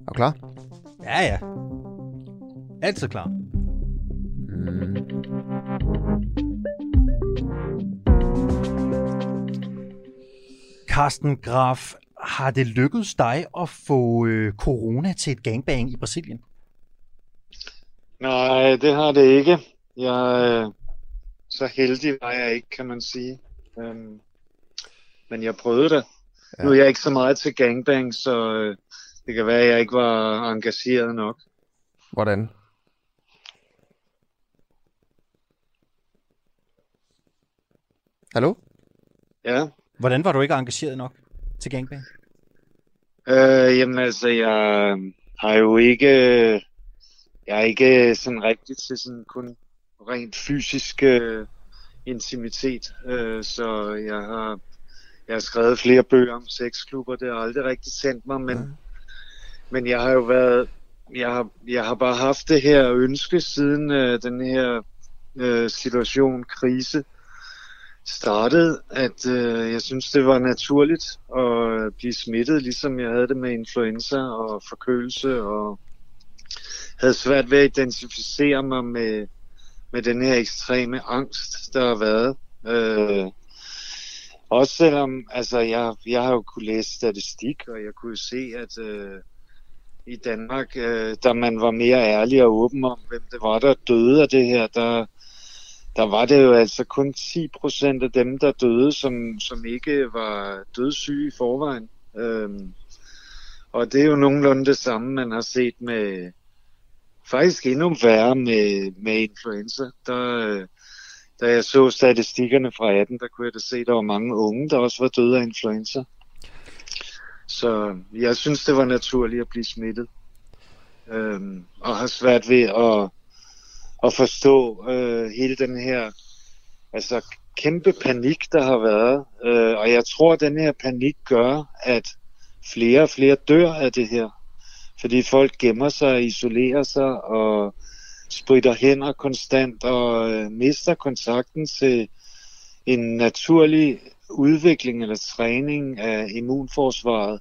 Er du klar? Ja, ja. Altid klar. Mm. Carsten Graf, har det lykkedes dig at få øh, corona til et gangbang i Brasilien? Nej, det har det ikke. Jeg, øh, så heldig var jeg ikke, kan man sige. Øhm, men jeg prøvede det. Ja. Nu er jeg ikke så meget til gangbang, så øh, det kan være, at jeg ikke var engageret nok. Hvordan? Hallo? Ja. Hvordan var du ikke engageret nok til gangbang? Øh, jamen altså, jeg har jo ikke... Jeg er ikke sådan rigtig til sådan kun rent fysisk øh, intimitet. Øh, så jeg har, jeg har skrevet flere bøger om sexklubber. Det har aldrig rigtig sendt mig, men, ja. men jeg har jo været... Jeg har, jeg har bare haft det her ønske siden øh, den her øh, situation, krise, startede, at øh, jeg synes, det var naturligt at blive smittet, ligesom jeg havde det med influenza og forkølelse, og havde svært ved at identificere mig med, med den her ekstreme angst, der har været. Øh, også selvom, altså, jeg, jeg har jo kunne læse statistik, og jeg kunne se, at øh, i Danmark, øh, da man var mere ærlig og åben om, hvem det var, der døde af det her, der, der var det jo altså kun 10 procent af dem, der døde, som, som ikke var dødssyge i forvejen. Øhm, og det er jo nogenlunde det samme, man har set med, faktisk endnu værre med, med influenza. Der, øh, da jeg så statistikkerne fra 18, der kunne jeg da se, at der var mange unge, der også var døde af influenza. Så jeg synes, det var naturligt at blive smittet. Øhm, og har svært ved at at forstå øh, hele den her altså kæmpe panik, der har været. Øh, og jeg tror, at den her panik gør, at flere og flere dør af det her. Fordi folk gemmer sig, isolerer sig og spritter hænder konstant og øh, mister kontakten til en naturlig udvikling eller træning af immunforsvaret.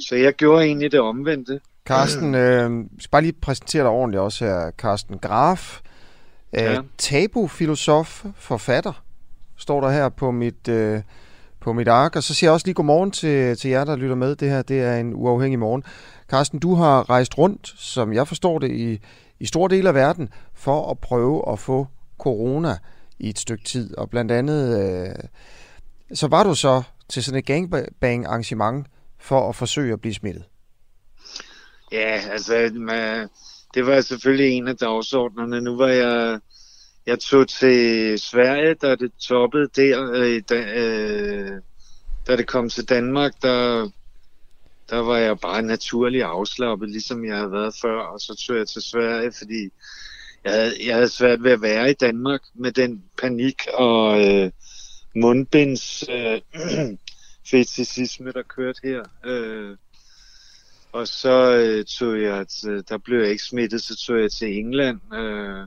Så jeg gjorde egentlig det omvendte. Carsten, øh, skal bare lige præsentere dig ordentligt også her. Carsten Graf, øh, ja. tabu-filosof, forfatter, står der her på mit, øh, på mit ark. Og så siger jeg også lige godmorgen til, til jer, der lytter med. Det her det er en uafhængig morgen. Carsten, du har rejst rundt, som jeg forstår det, i, i store dele af verden, for at prøve at få corona i et stykke tid. Og blandt andet, øh, så var du så til sådan et gangbang-arrangement for at forsøge at blive smittet. Ja, altså, man, øh, det var selvfølgelig en af dagsordnerne. Nu var jeg, jeg tog til Sverige, da det toppede der, øh, da, øh, da det kom til Danmark, der, der var jeg bare naturlig afslappet, ligesom jeg havde været før, og så tog jeg til Sverige, fordi jeg havde, jeg havde svært ved at være i Danmark med den panik og øh, mundbinds øh, fetisisme, der kørte her. Øh, og så øh, tog jeg, til, der blev jeg ikke smittet, så tog jeg til England øh,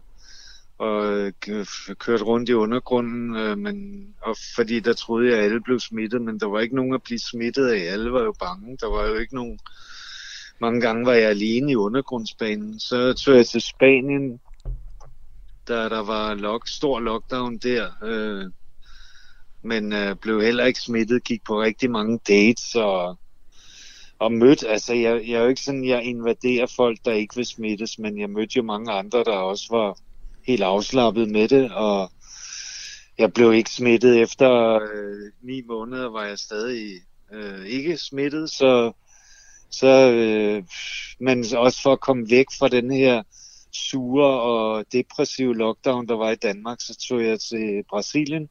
og øh, kørte rundt i undergrunden, øh, men, og fordi der troede jeg, at alle blev smittet, men der var ikke nogen at blive smittet af. Alle var jo bange. Der var jo ikke nogen... Mange gange var jeg alene i undergrundsbanen. Så tog jeg til Spanien, da der var lock, stor lockdown der. Øh, men øh, blev heller ikke smittet, gik på rigtig mange dates og og mødt, altså jeg, jeg er jo ikke sådan, jeg invaderer folk, der ikke vil smittes, men jeg mødte jo mange andre, der også var helt afslappet med det, og jeg blev ikke smittet efter øh, ni måneder, var jeg stadig øh, ikke smittet, så, så øh, men også for at komme væk fra den her sure og depressive lockdown, der var i Danmark, så tog jeg til Brasilien,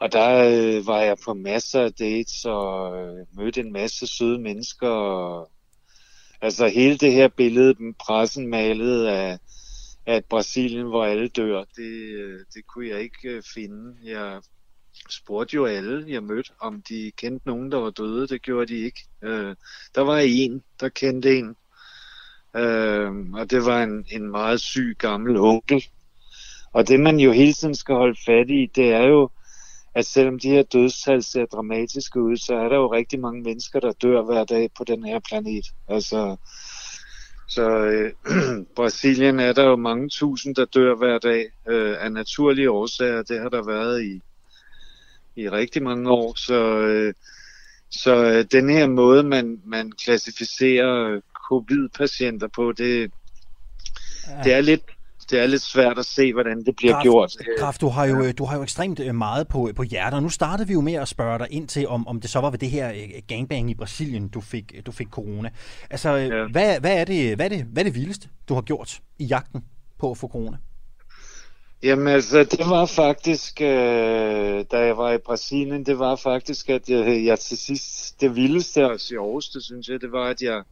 og der øh, var jeg på masser af dates og øh, mødte en masse søde mennesker. Og, altså hele det her billede, den pressen malede af, at Brasilien, hvor alle dør, det, øh, det kunne jeg ikke øh, finde. Jeg spurgte jo alle, jeg mødte, om de kendte nogen, der var døde. Det gjorde de ikke. Øh, der var en, der kendte en. Øh, og det var en, en meget syg gammel onkel. Og det man jo hele tiden skal holde fat i, det er jo, at selvom de her dødstal ser dramatiske ud, så er der jo rigtig mange mennesker, der dør hver dag på den her planet. Altså, så øh, Brasilien er der jo mange tusind, der dør hver dag øh, af naturlige årsager. Det har der været i, i rigtig mange år. Så, øh, så øh, den her måde, man, man klassificerer covid-patienter på, det, ja. det er lidt det er lidt svært at se, hvordan det bliver Graf, gjort. Graf, du har jo, ja. du har jo ekstremt øh, meget på, på hjertet, og nu startede vi jo med at spørge dig ind til, om, om det så var ved det her øh, gangbang i Brasilien, du fik, du fik corona. Altså, øh, ja. hvad, hvad, er det, hvad, er det, hvad er det vildeste, du har gjort i jagten på at få corona? Jamen altså, det var faktisk, øh, da jeg var i Brasilien, det var faktisk, at jeg, jeg til sidst, det vildeste og sjoveste, synes jeg, det var, at jeg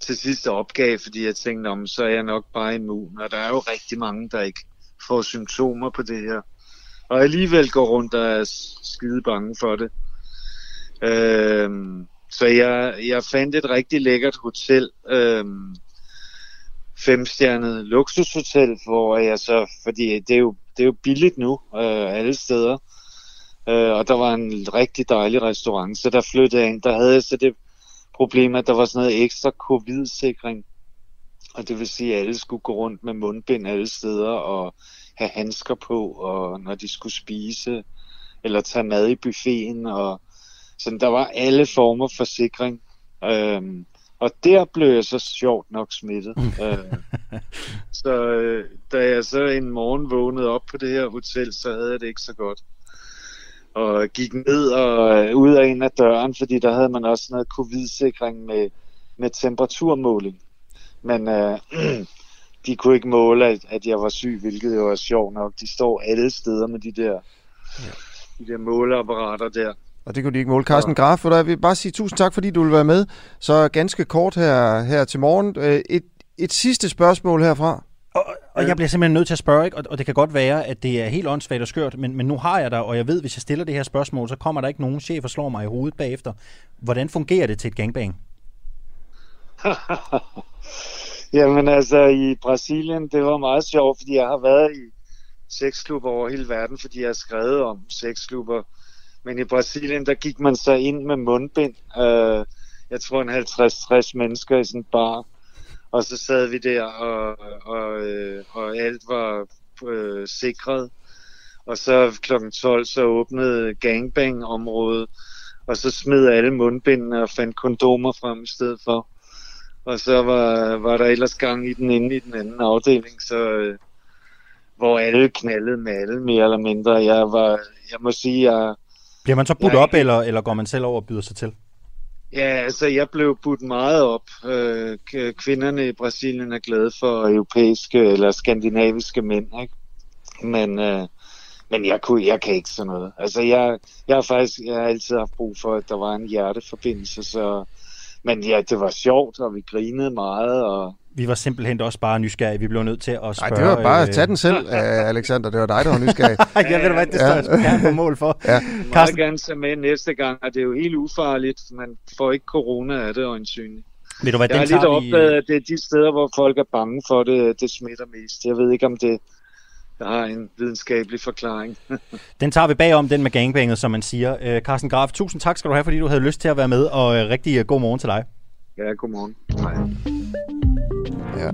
til sidst opgav, fordi jeg tænkte, om så er jeg nok bare immun. Og der er jo rigtig mange, der ikke får symptomer på det her. Og alligevel går rundt og er skide bange for det. Øhm, så jeg, jeg fandt et rigtig lækkert hotel, øhm, femstjernet luksushotel, hvor jeg så, fordi det er jo, det er jo billigt nu øh, alle steder, øh, og der var en rigtig dejlig restaurant, så der flyttede jeg ind, der havde jeg så det problem, at der var sådan noget ekstra covid-sikring. Og det vil sige, at alle skulle gå rundt med mundbind alle steder og have handsker på, og når de skulle spise, eller tage mad i buffeten. Og sådan, der var alle former for sikring. Øhm, og der blev jeg så sjovt nok smittet. øh, så øh, da jeg så en morgen vågnede op på det her hotel, så havde jeg det ikke så godt og gik ned og øh, ud af en af døren, fordi der havde man også noget covid-sikring med, med temperaturmåling. Men øh, de kunne ikke måle, at, at jeg var syg, hvilket jo var sjovt nok. De står alle steder med de der, ja. de der måleapparater der. Og det kunne de ikke måle. Carsten Graf, for jeg vil bare sige tusind tak, fordi du vil være med. Så ganske kort her, her til morgen. Øh, et, et sidste spørgsmål herfra. Og, og jeg bliver simpelthen nødt til at spørge, ikke? Og, og det kan godt være, at det er helt åndssvagt og skørt, men, men nu har jeg dig, og jeg ved, hvis jeg stiller det her spørgsmål, så kommer der ikke nogen chef og slår mig i hovedet bagefter. Hvordan fungerer det til et gangbang? Jamen altså, i Brasilien, det var meget sjovt, fordi jeg har været i sexklubber over hele verden, fordi jeg har skrevet om sexklubber. Men i Brasilien, der gik man så ind med mundbind. Uh, jeg tror en 50-60 mennesker i sådan en bar og så sad vi der, og, og, øh, og alt var øh, sikret. Og så kl. 12 så åbnede gangbang-området, og så smed alle mundbindene og fandt kondomer frem i stedet for. Og så var, var der ellers gang i den inde i den anden afdeling, så, øh, hvor alle knaldede med alle mere eller mindre. Jeg var, jeg må sige, jeg... Bliver man så budt op, eller, eller går man selv over og byder sig til? Ja, altså jeg blev budt meget op. Øh, kvinderne i Brasilien er glade for europæiske eller skandinaviske mænd, ikke? Men, øh, men jeg, kunne, jeg kan ikke sådan noget. Altså jeg, jeg har faktisk jeg har altid haft brug for, at der var en hjerteforbindelse, så... Men ja, det var sjovt, og vi grinede meget, og vi var simpelthen også bare nysgerrige. Vi blev nødt til at spørge... Nej, det var bare at øh, tage den selv, uh, Alexander. Det var dig, der var nysgerrig. jeg ved hvad, det står ja. gerne på mål for. Ja. Jeg vil gerne tage med næste gang, og det er jo helt ufarligt. Man får ikke corona af det, øjensynligt. Ved du hvad, jeg har lidt opdaget, at det er de steder, hvor folk er bange for det, det smitter mest. Jeg ved ikke, om det der har en videnskabelig forklaring. den tager vi bagom, den med gangbanget, som man siger. Uh, Carsten Graf, tusind tak skal du have, fordi du havde lyst til at være med, og uh, rigtig god morgen til dig. Ja, god morgen. Hej. Ja.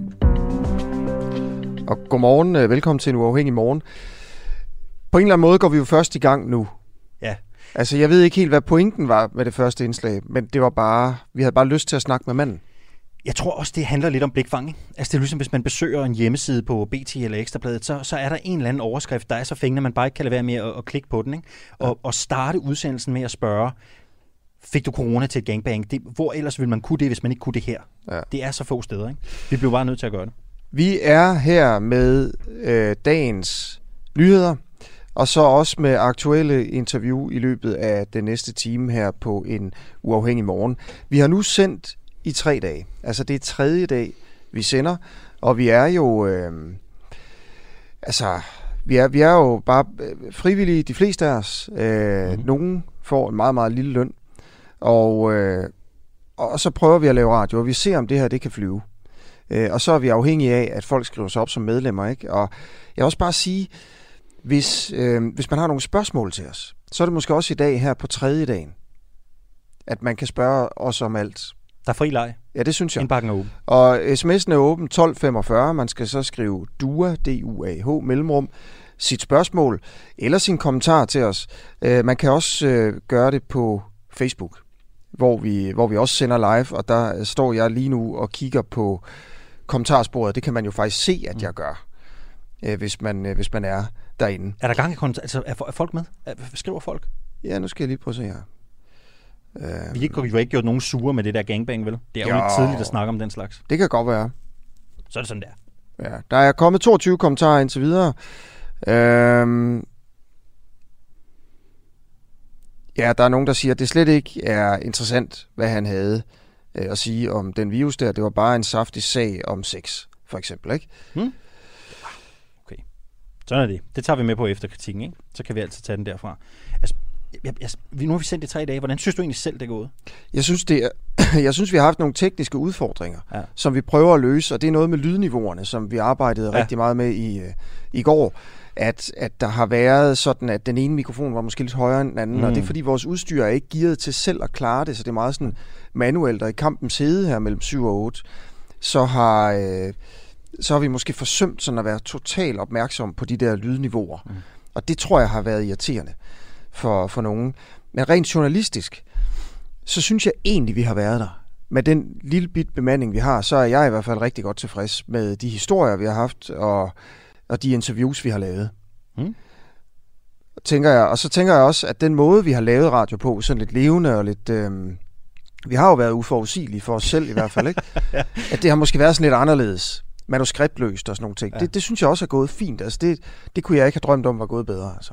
Og godmorgen, øh, velkommen til en uafhængig morgen. På en eller anden måde går vi jo først i gang nu. Ja. Altså, jeg ved ikke helt, hvad pointen var med det første indslag, men det var bare, vi havde bare lyst til at snakke med manden. Jeg tror også, det handler lidt om blikfang. Altså det er ligesom, hvis man besøger en hjemmeside på BT eller Ekstrabladet, så, så er der en eller anden overskrift, der er så fængende, at man bare ikke kan lade være med at, at klikke på den. Ikke? Og, ja. og starte udsendelsen med at spørge, fik du corona til et gangbang? Det, hvor ellers vil man kunne det, hvis man ikke kunne det her? Ja. Det er så få steder. Ikke? Vi bliver bare nødt til at gøre det. Vi er her med øh, dagens nyheder, og så også med aktuelle interview i løbet af den næste time her på en uafhængig morgen. Vi har nu sendt i tre dage. Altså det er tredje dag, vi sender, og vi er jo... Øh, altså, vi er, vi er jo bare øh, frivillige, de fleste af os. Øh, mm. Nogen får en meget, meget lille løn, og, øh, og så prøver vi at lave radio, og vi ser, om det her det kan flyve. Øh, og så er vi afhængige af, at folk skriver sig op som medlemmer. Ikke? Og jeg vil også bare sige, hvis, øh, hvis man har nogle spørgsmål til os, så er det måske også i dag her på tredje dagen, at man kan spørge os om alt. Der er fri leg. Ja, det synes jeg. Indbakken er åben. Og sms'en er åben 1245. Man skal så skrive DUA, D-U-A-H, mellemrum, sit spørgsmål eller sin kommentar til os. Øh, man kan også øh, gøre det på Facebook, hvor vi, hvor vi også sender live, og der står jeg lige nu og kigger på kommentarsporet. Det kan man jo faktisk se, at jeg gør, øh, hvis, man, hvis man er derinde. Er der gang i kontakt? Altså, er folk med? Skriver folk? Ja, nu skal jeg lige prøve at se her. Uh, vi, ikke, vi har ikke gjort nogen sure med det der gangbang, vel? Det er jo, jo lidt tidligt at snakke om den slags. Det kan godt være. Så er det sådan der. Ja, der er kommet 22 kommentarer indtil videre. Uh, ja, der er nogen, der siger, at det slet ikke er interessant, hvad han havde uh, at sige om den virus der. Det var bare en saftig sag om sex, for eksempel, ikke? Hmm? Okay. Sådan er det. Det tager vi med på efter kritikken, ikke? Så kan vi altid tage den derfra. Altså, jeg, jeg, nu har vi sendt det tre dage. Hvordan synes du egentlig selv, det er gået? Jeg synes, det er, jeg synes vi har haft nogle tekniske udfordringer, ja. som vi prøver at løse, og det er noget med lydniveauerne, som vi arbejdede ja. rigtig meget med i, øh, i går. At, at der har været sådan, at den ene mikrofon var måske lidt højere end den anden, mm. og det er fordi vores udstyr er ikke gearet til selv at klare det, så det er meget sådan manuelt, og i kampens hede her mellem 7 og 8, så har, øh, så har vi måske forsømt sådan at være totalt opmærksom på de der lydniveauer. Mm. Og det tror jeg har været irriterende for, for nogen. Men rent journalistisk, så synes jeg egentlig, vi har været der. Med den lille bit bemanding, vi har, så er jeg i hvert fald rigtig godt tilfreds med de historier, vi har haft, og, og de interviews, vi har lavet. Mm. Tænker jeg. Og så tænker jeg også, at den måde, vi har lavet radio på, sådan lidt levende og lidt... Øh, vi har jo været uforudsigelige for os selv i hvert fald, ikke? ja. At det har måske været sådan lidt anderledes manuskriptløst og sådan nogle ting. Ja. Det, det synes jeg også er gået fint. Altså det, det kunne jeg ikke have drømt om var gået bedre. Altså.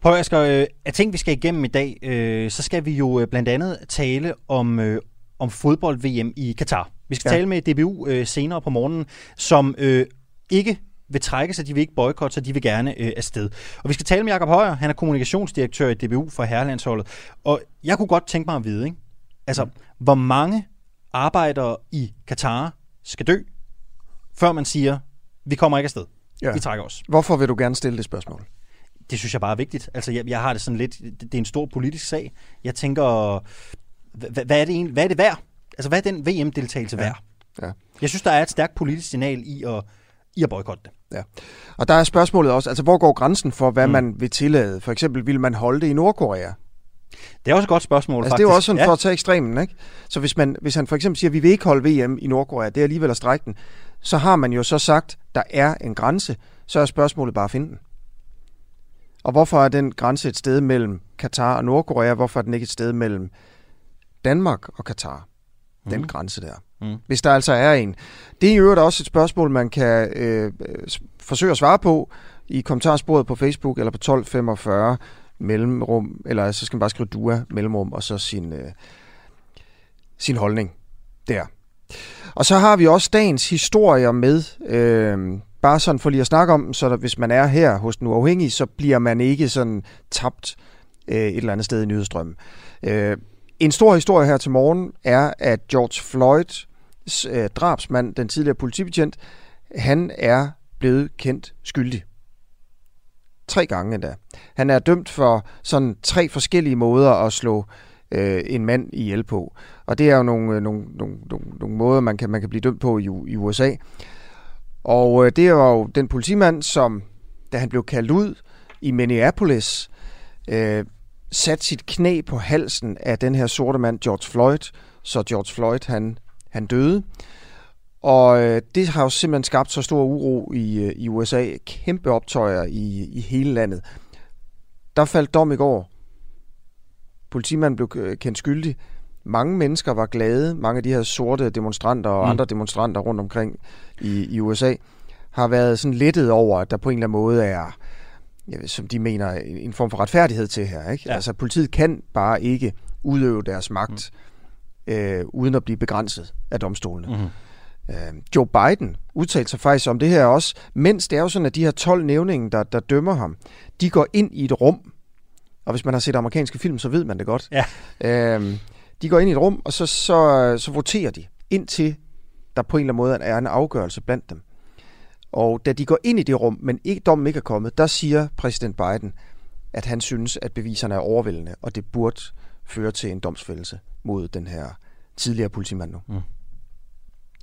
Prøv, Asger, øh, af ting, vi skal igennem i dag, øh, så skal vi jo øh, blandt andet tale om, øh, om fodbold-VM i Katar. Vi skal ja. tale med DBU øh, senere på morgenen, som øh, ikke vil trække sig, de vil ikke boykotte, så de vil gerne øh, afsted. Og vi skal tale med Jakob Højer, han er kommunikationsdirektør i DBU for Herrelandsholdet. Og jeg kunne godt tænke mig at vide, ikke? altså, mm. hvor mange arbejdere i Katar skal dø, før man siger, vi kommer ikke afsted. Ja. Vi trækker os. Hvorfor vil du gerne stille det spørgsmål? det synes jeg bare er vigtigt. Altså, jeg, jeg har det sådan lidt, det er en stor politisk sag. Jeg tænker, hvad, hvad er det egentlig, hvad er det værd? Altså, hvad er den VM-deltagelse ja. værd? Ja. Jeg synes, der er et stærkt politisk signal i at, i at boykotte det. Ja. Og der er spørgsmålet også, altså hvor går grænsen for, hvad mm. man vil tillade? For eksempel, vil man holde det i Nordkorea? Det er også et godt spørgsmål, altså, faktisk. Det er jo også sådan ja. for at tage ekstremen, ikke? Så hvis, man, hvis han for eksempel siger, at vi vil ikke holde VM i Nordkorea, det er alligevel at strække den, så har man jo så sagt, der er en grænse, så er spørgsmålet bare at finde den. Og hvorfor er den grænse et sted mellem Katar og Nordkorea? Hvorfor er den ikke et sted mellem Danmark og Katar? Den mm. grænse der. Mm. Hvis der altså er en. Det er jo også et spørgsmål, man kan øh, forsøge at svare på i kommentarsporet på Facebook eller på 1245 mellemrum, eller så skal man bare skrive DUA mellemrum, og så sin, øh, sin holdning der. Og så har vi også dagens historier med. Øh, bare sådan for lige at snakke om så der, hvis man er her hos den uafhængige, så bliver man ikke sådan tabt øh, et eller andet sted i nyhedsstrømmen. Øh, en stor historie her til morgen er, at George Floyd, øh, drabsmand, den tidligere politibetjent, han er blevet kendt skyldig. Tre gange endda. Han er dømt for sådan tre forskellige måder at slå øh, en mand ihjel på. Og det er jo nogle, øh, nogle, nogle, nogle, nogle måder, man kan, man kan blive dømt på i, i USA. Og øh, det var jo den politimand, som, da han blev kaldt ud i Minneapolis, øh, satte sit knæ på halsen af den her sorte mand, George Floyd, så George Floyd, han, han døde. Og øh, det har jo simpelthen skabt så stor uro i, øh, i USA. Kæmpe optøjer i, i hele landet. Der faldt dom i går. Politimanden blev øh, kendt skyldig mange mennesker var glade. Mange af de her sorte demonstranter og mm. andre demonstranter rundt omkring i, i USA har været sådan lettet over, at der på en eller anden måde er, ja, som de mener, en form for retfærdighed til her. Ikke? Ja. Altså politiet kan bare ikke udøve deres magt mm. Øh, uden at blive begrænset af domstolene. Mm. Øh, Joe Biden udtalte sig faktisk om det her også, mens det er jo sådan, at de her 12 nævninger, der, der dømmer ham, de går ind i et rum, og hvis man har set amerikanske film, så ved man det godt. Ja. Øh, de går ind i et rum, og så, så, så voterer de, indtil der på en eller anden måde er en afgørelse blandt dem. Og da de går ind i det rum, men ikke, dommen ikke er kommet, der siger præsident Biden, at han synes, at beviserne er overvældende, og det burde føre til en domsfældelse mod den her tidligere politimand nu. Mm.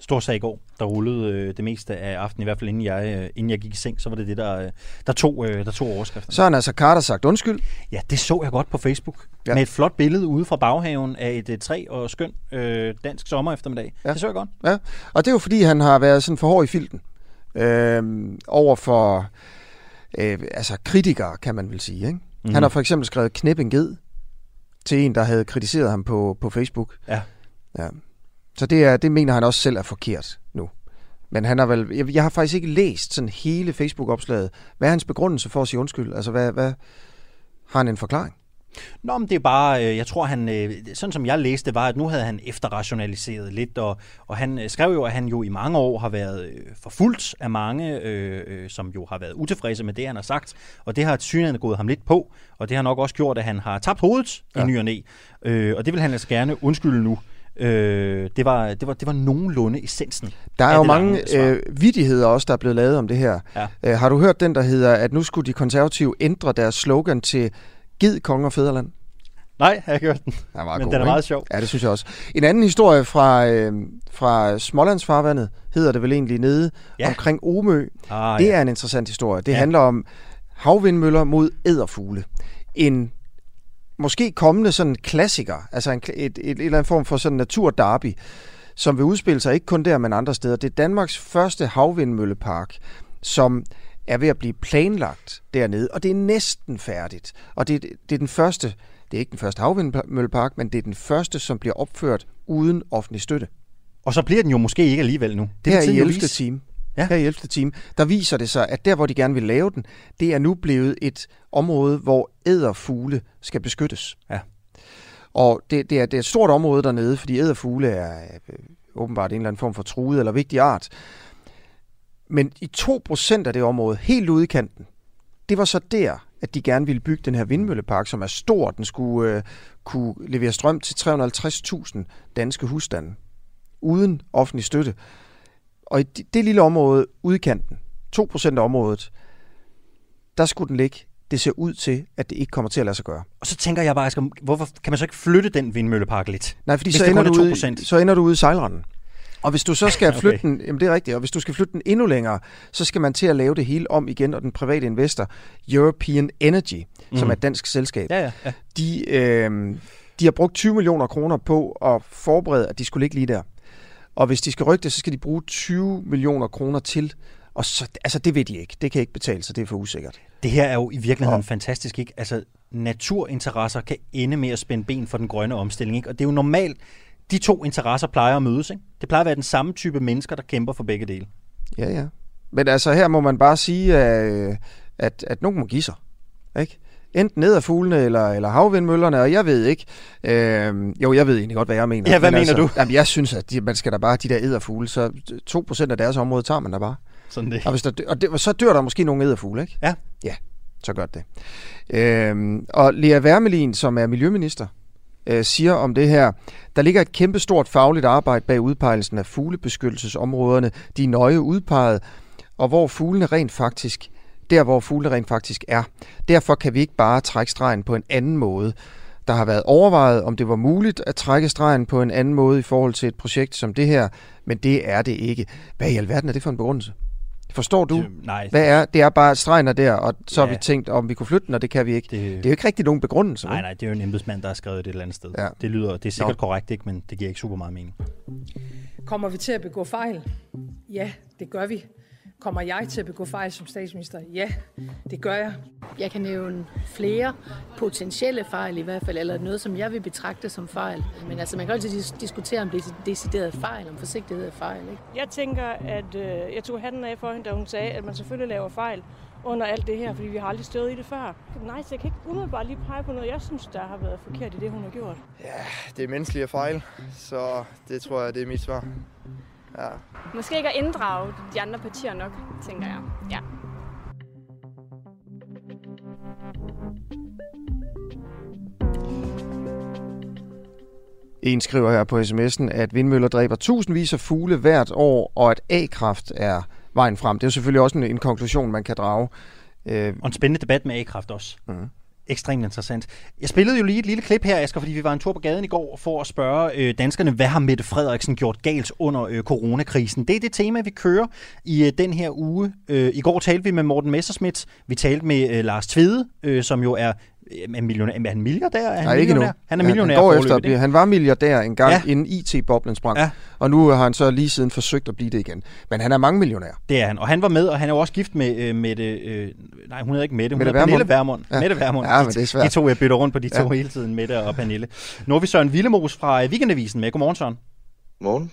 Stor sag i går, der rullede øh, det meste af aftenen, i hvert fald inden jeg, øh, inden jeg gik i seng, så var det det, der, øh, der, tog, øh, der tog overskriften. Så har altså Carter sagt undskyld. Ja, det så jeg godt på Facebook. Ja. Med et flot billede ude fra baghaven af et, et træ og skøn øh, dansk sommer eftermiddag. Ja. Det så jeg godt. Ja, og det er jo fordi, han har været sådan for hård i filten. Øh, over for øh, altså kritikere, kan man vel sige. Ikke? Mm-hmm. Han har for eksempel skrevet knæp en ged til en, der havde kritiseret ham på, på Facebook. Ja. ja. Så det, er, det mener han også selv er forkert nu. Men han har vel, jeg, jeg har faktisk ikke læst sådan hele Facebook-opslaget. Hvad er hans begrundelse for at sige undskyld? Altså, hvad, hvad har han en forklaring? Nå, men det er bare, øh, jeg tror han, øh, sådan som jeg læste, var, at nu havde han efterrationaliseret lidt, og, og han øh, skrev jo, at han jo i mange år har været forfulgt af mange, øh, som jo har været utilfredse med det, han har sagt, og det har synligheden gået ham lidt på, og det har nok også gjort, at han har tabt hovedet ja. i ny og næ, øh, og det vil han altså gerne undskylde nu. Øh, det, var, det, var, det var nogenlunde essensen. Der er jo mange øh, vidigheder også, der er blevet lavet om det her. Ja. Øh, har du hørt den, der hedder, at nu skulle de konservative ændre deres slogan til Gid Konge og Fæderland? Nej, jeg har ikke hørt den. Den er Men god, den er meget sjov. Ja, det synes jeg også. En anden historie fra, øh, fra Smålandsfarvandet, hedder det vel egentlig nede, ja. omkring Omø. Ah, det ja. er en interessant historie. Det ja. handler om havvindmøller mod æderfugle. En måske kommende sådan klassiker, altså en, et, et, et, eller andet form for sådan naturderby, som vil udspille sig ikke kun der, men andre steder. Det er Danmarks første havvindmøllepark, som er ved at blive planlagt dernede, og det er næsten færdigt. Og det, det er den første, det er ikke den første havvindmøllepark, men det er den første, som bliver opført uden offentlig støtte. Og så bliver den jo måske ikke alligevel nu. Det er i 11. time. Ja. Her i 11. time, der viser det sig, at der, hvor de gerne vil lave den, det er nu blevet et område, hvor æderfugle skal beskyttes. Ja. Og det, det, er, det er et stort område dernede, fordi æderfugle er øh, åbenbart en eller anden form for truet eller vigtig art. Men i 2% af det område, helt ude i kanten, det var så der, at de gerne ville bygge den her vindmøllepark, som er stor. Den skulle øh, kunne levere strøm til 350.000 danske husstande, uden offentlig støtte. Og i det, lille område, ude i kanten, 2% af området, der skulle den ligge. Det ser ud til, at det ikke kommer til at lade sig gøre. Og så tænker jeg bare, Asger, hvorfor kan man så ikke flytte den vindmøllepark lidt? Nej, fordi så ender, du ude, så ender du ude i sejlranden. Og hvis du så skal flytte okay. den, jamen det er rigtigt, og hvis du skal flytte den endnu længere, så skal man til at lave det hele om igen, og den private investor, European Energy, mm. som er et dansk selskab, ja, ja, ja. De, øh, de har brugt 20 millioner kroner på at forberede, at de skulle ligge lige der. Og hvis de skal rykke det, så skal de bruge 20 millioner kroner til. Og så, altså det ved de ikke. Det kan ikke betale sig. Det er for usikkert. Det her er jo i virkeligheden og, fantastisk, ikke? Altså naturinteresser kan ende med at spænde ben for den grønne omstilling, ikke? Og det er jo normalt, de to interesser plejer at mødes, ikke? Det plejer at være den samme type mennesker, der kæmper for begge dele. Ja, ja. Men altså her må man bare sige, at, at, at nogen må give sig. Ikke? enten ned af fuglene eller, eller havvindmøllerne, og jeg ved ikke. Øh, jo, jeg ved egentlig godt, hvad jeg mener. Ja, hvad Men mener altså, du? Jamen, jeg synes, at de, man skal da bare, de der æderfugle, så 2% af deres område tager man da bare. Sådan det. Og, hvis der, og, det, så dør der måske nogle æderfugle, ikke? Ja. Ja, så gør det. Øh, og Lea Wermelin, som er miljøminister, øh, siger om det her, der ligger et kæmpestort fagligt arbejde bag udpegelsen af fuglebeskyttelsesområderne. De er nøje udpeget, og hvor fuglene rent faktisk der hvor fuglene rent faktisk er. Derfor kan vi ikke bare trække stregen på en anden måde. Der har været overvejet, om det var muligt at trække stregen på en anden måde i forhold til et projekt som det her, men det er det ikke. Hvad i alverden er det for en begrundelse? Forstår du? Nej. Hvad er? Det er bare stregen er der, og så ja. har vi tænkt, om vi kunne flytte den, og det kan vi ikke. Det, det er jo ikke rigtig nogen begrundelse. Nej, nej, det er jo en embedsmand, der har skrevet det et eller andet sted. Ja. Det lyder, det er sikkert Nå. korrekt, ikke, men det giver ikke super meget mening. Kommer vi til at begå fejl? Ja, det gør vi. Kommer jeg til at begå fejl som statsminister? Ja, det gør jeg. Jeg kan nævne flere potentielle fejl i hvert fald, eller noget, som jeg vil betragte som fejl. Men altså, man kan altid dis- diskutere, om det er decideret fejl, om forsigtighed er fejl. Ikke? Jeg tænker, at øh, jeg tog hatten af for hende, da hun sagde, at man selvfølgelig laver fejl under alt det her, fordi vi har aldrig stået i det før. Nej, så jeg kan ikke umiddelbart lige pege på noget, jeg synes, der har været forkert i det, hun har gjort. Ja, det er menneskelige fejl, så det tror jeg, det er mit svar. Ja. Måske ikke at inddrage de andre partier nok, tænker jeg. Ja. En skriver her på sms'en, at vindmøller dræber tusindvis af fugle hvert år, og at A-kraft er vejen frem. Det er jo selvfølgelig også en, en konklusion, man kan drage. Øh, og en spændende debat med A-kraft også. Mm. Ekstremt interessant. Jeg spillede jo lige et lille klip her, Asger, fordi vi var en tur på gaden i går for at spørge øh, danskerne, hvad har Mette Frederiksen gjort galt under øh, coronakrisen? Det er det tema, vi kører i øh, den her uge. Øh, I går talte vi med Morten Messerschmidt, vi talte med øh, Lars Tvede, øh, som jo er er, millionær, er han milliardær? Er han Nej, ikke nu. Han er millionær. Han, går efter at blive, han var milliardær engang, Ja. ja. inden IT-boblen sprang. Ja. Og nu har han så lige siden forsøgt at blive det igen. Men han er mange millionær. Det er han. Og han var med, og han er jo også gift med øh, Mette... Øh, nej, hun hedder ikke Mette. Hun Mette hedder Pernille Vermund. Vermund. Ja. Mette Vermund. Ja, men det er svært. De to, jeg bytter rundt på de to Ja. hele tiden, Mette og Pernille. Nu har vi Søren Villemos fra øh, Weekendavisen med. Godmorgen, Søren. Morgen.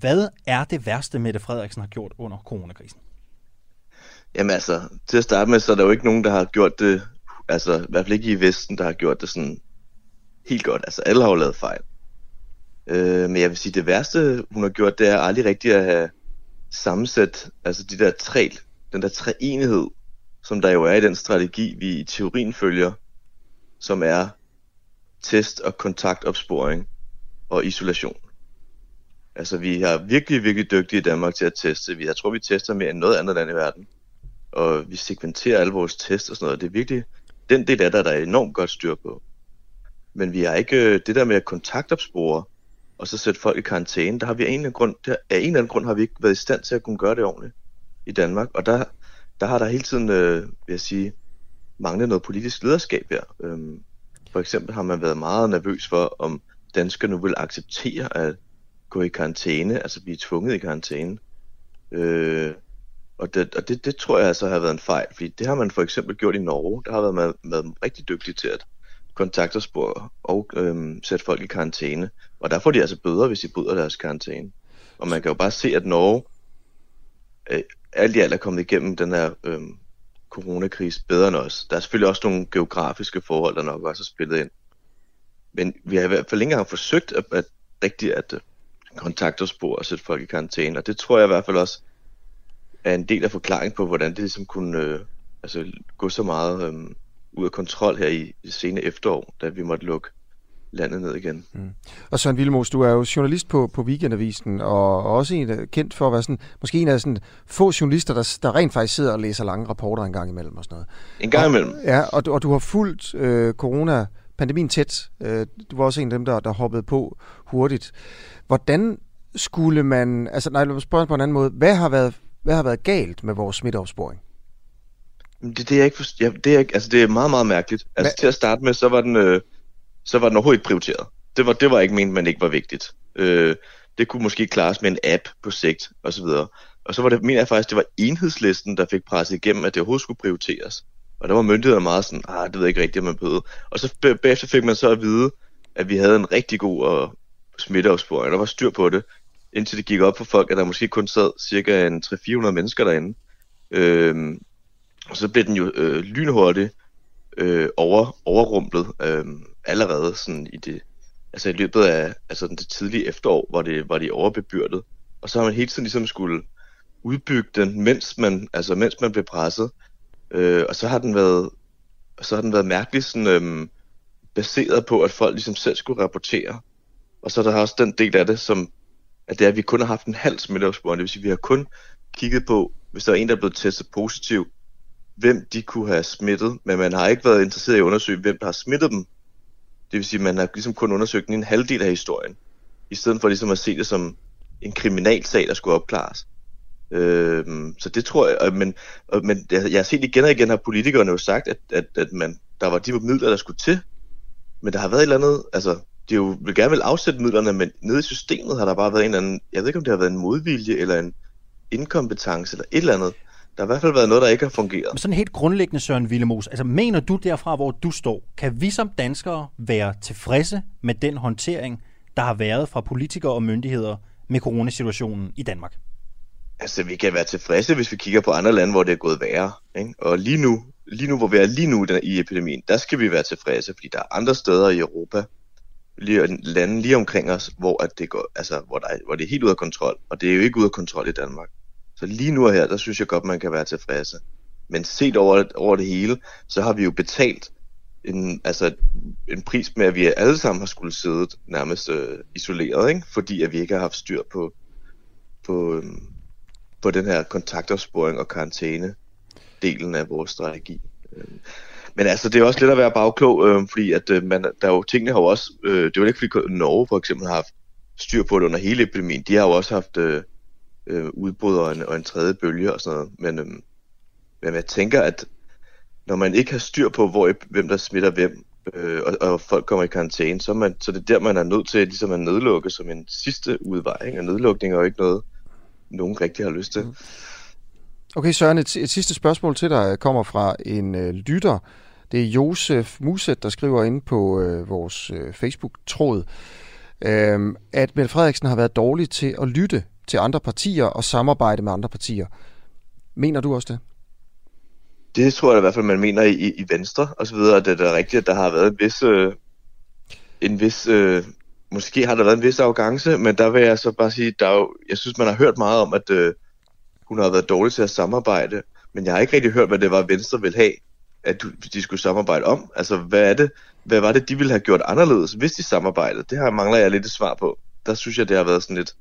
Hvad er det værste, Mette Frederiksen har gjort under coronakrisen? Jamen altså, til at starte med, så er der jo ikke nogen, der har gjort det, altså i hvert fald ikke i Vesten, der har gjort det sådan helt godt. Altså alle har jo lavet fejl. Øh, men jeg vil sige, det værste, hun har gjort, det er aldrig rigtigt at have sammensat, altså de der tre, den der treenighed, som der jo er i den strategi, vi i teorien følger, som er test og kontaktopsporing og isolation. Altså vi er virkelig, virkelig dygtige i Danmark til at teste. Vi- Jeg tror, vi tester mere end noget andet land i verden. Og vi segmenterer alle vores tests og sådan noget. Det er virkelig, den del af det, er der er enormt godt styr på. Men vi har ikke øh, det der med at kontaktopspore, og så sætte folk i karantæne, der har vi af en eller anden grund, der, af en eller anden grund har vi ikke været i stand til at kunne gøre det ordentligt i Danmark. Og der, der har der hele tiden, øh, vil jeg sige, manglet noget politisk lederskab her. Øhm, for eksempel har man været meget nervøs for, om danskerne vil acceptere at gå i karantæne, altså blive tvunget i karantæne. Øh, og det, og det, det tror jeg altså har været en fejl, fordi det har man for eksempel gjort i Norge. Der har været, været, været rigtig dygtig til at kontaktopspore og øhm, sætte folk i karantæne. Og der får de altså bøder, hvis de bryder deres karantæne. Og man kan jo bare se, at Norge øh, alt i alt er kommet igennem den her øhm, coronakrise bedre end os. Der er selvfølgelig også nogle geografiske forhold, der nok også har spillet ind. Men vi har i hvert fald ikke engang forsøgt at, at rigtigt at øh, kontaktopspore og sætte folk i karantæne. Og det tror jeg i hvert fald også er en del af forklaringen på, hvordan det ligesom kunne øh, altså, gå så meget øh, ud af kontrol her i sene efterår, da vi måtte lukke landet ned igen. Og Søren Villemos, du er jo journalist på, på Weekendavisen, og også en, er kendt for at være sådan, måske en af sådan få journalister, der, der rent faktisk sidder og læser lange rapporter en gang imellem og sådan noget. En gang imellem. Ja, og, du- og du har fulgt øh, corona-pandemien tæt. Øh, du var også en af dem, der, der hoppede på hurtigt. Hvordan skulle man... Altså, nej, lad mig spørge på en anden måde. Hvad har været, hvad har været galt med vores smitteopsporing? Det, det, er jeg ikke forst- ja, det, er ikke, altså, det er meget, meget mærkeligt. Altså Hvad- til at starte med, så var den, øh, så var den overhovedet ikke prioriteret. Det var, det var ikke ment, men ikke var vigtigt. Øh, det kunne måske klares med en app på sigt, og så videre. Og så var det, mener jeg faktisk, det var enhedslisten, der fik presset igennem, at det overhovedet skulle prioriteres. Og der var myndighederne meget sådan, ah, det ved jeg ikke rigtigt, om man bøde. Og så bag- bagefter fik man så at vide, at vi havde en rigtig god og smitteopsporing. Der var styr på det, indtil det gik op for folk, at der måske kun sad cirka en 300-400 mennesker derinde. Øhm, og så blev den jo øh, lynhurtigt øh, over, overrumplet øh, allerede sådan i det, altså i løbet af altså det tidlige efterår, hvor det, var de overbebyrdet. Og så har man hele tiden ligesom skulle udbygge den, mens man, altså mens man blev presset. Øh, og så har den været, så har den været mærkelig sådan, øh, baseret på, at folk ligesom selv skulle rapportere. Og så er der også den del af det, som at det er, at vi kun har haft en halv smitteopsporing. Det vil sige, at vi har kun kigget på, hvis der er en, der er blevet testet positiv, hvem de kunne have smittet, men man har ikke været interesseret i at undersøge, hvem der har smittet dem. Det vil sige, at man har ligesom kun undersøgt en halvdel af historien, i stedet for ligesom at se det som en kriminalsag, der skulle opklares. Øhm, så det tror jeg, men, men jeg, jeg har set igen og igen, har politikerne jo sagt, at, at, at man, der var de midler, der skulle til, men der har været et eller andet, altså, de jo vil gerne vil afsætte midlerne, men nede i systemet har der bare været en eller anden, jeg ved ikke om det har været en modvilje, eller en inkompetence, eller et eller andet. Der har i hvert fald været noget, der ikke har fungeret. Men sådan helt grundlæggende, Søren Villemos, altså mener du derfra, hvor du står, kan vi som danskere være tilfredse med den håndtering, der har været fra politikere og myndigheder med coronasituationen i Danmark? Altså, vi kan være tilfredse, hvis vi kigger på andre lande, hvor det er gået værre. Ikke? Og lige nu, lige nu, hvor vi er lige nu i epidemien, der skal vi være tilfredse, fordi der er andre steder i Europa, lige, lande lige omkring os, hvor, at det går, altså, hvor, der er, hvor det er helt ud af kontrol. Og det er jo ikke ud af kontrol i Danmark. Så lige nu og her, der synes jeg godt, man kan være tilfredse. Men set over, over det hele, så har vi jo betalt en, altså, en pris med, at vi alle sammen har skulle sidde nærmest øh, isoleret, ikke? fordi at vi ikke har haft styr på, på, øhm, på den her kontaktopsporing og karantæne delen af vores strategi. Øhm, men altså, det er også lidt at være bagklog, øh, fordi at øh, man, der er jo, tingene har jo også, øh, det er jo ikke fordi Norge for eksempel har haft styr på det under hele epidemien. De har jo også haft øh, øh, udbrud og en, og en tredje bølge og sådan noget. Men, øh, men jeg tænker, at når man ikke har styr på, hvor, hvem der smitter hvem, øh, og, og folk kommer i karantæne, så, man, så det er der, man er nødt til ligesom at nedlukke som en sidste udvej. Ikke? Og nedlukning er jo ikke noget, nogen rigtig har lyst til. Mm. Okay, Søren, et, et sidste spørgsmål til dig kommer fra en øh, lytter. Det er Josef Muset, der skriver ind på øh, vores øh, Facebook-tråd, øh, at Mette Frederiksen har været dårlig til at lytte til andre partier og samarbejde med andre partier. Mener du også det? Det tror jeg i hvert fald, man mener i, i Venstre og så videre, at det er rigtigt, at der har været en vis, øh, en vis øh, måske har der været en vis arrogance, men der vil jeg så bare sige, der jo, jeg synes, man har hørt meget om, at øh, hun har været dårlig til at samarbejde, men jeg har ikke rigtig hørt, hvad det var, Venstre ville have, at de skulle samarbejde om. Altså, hvad er det? Hvad var det, de ville have gjort anderledes, hvis de samarbejdede? Det her mangler jeg lidt et svar på. Der synes jeg, det har været sådan lidt...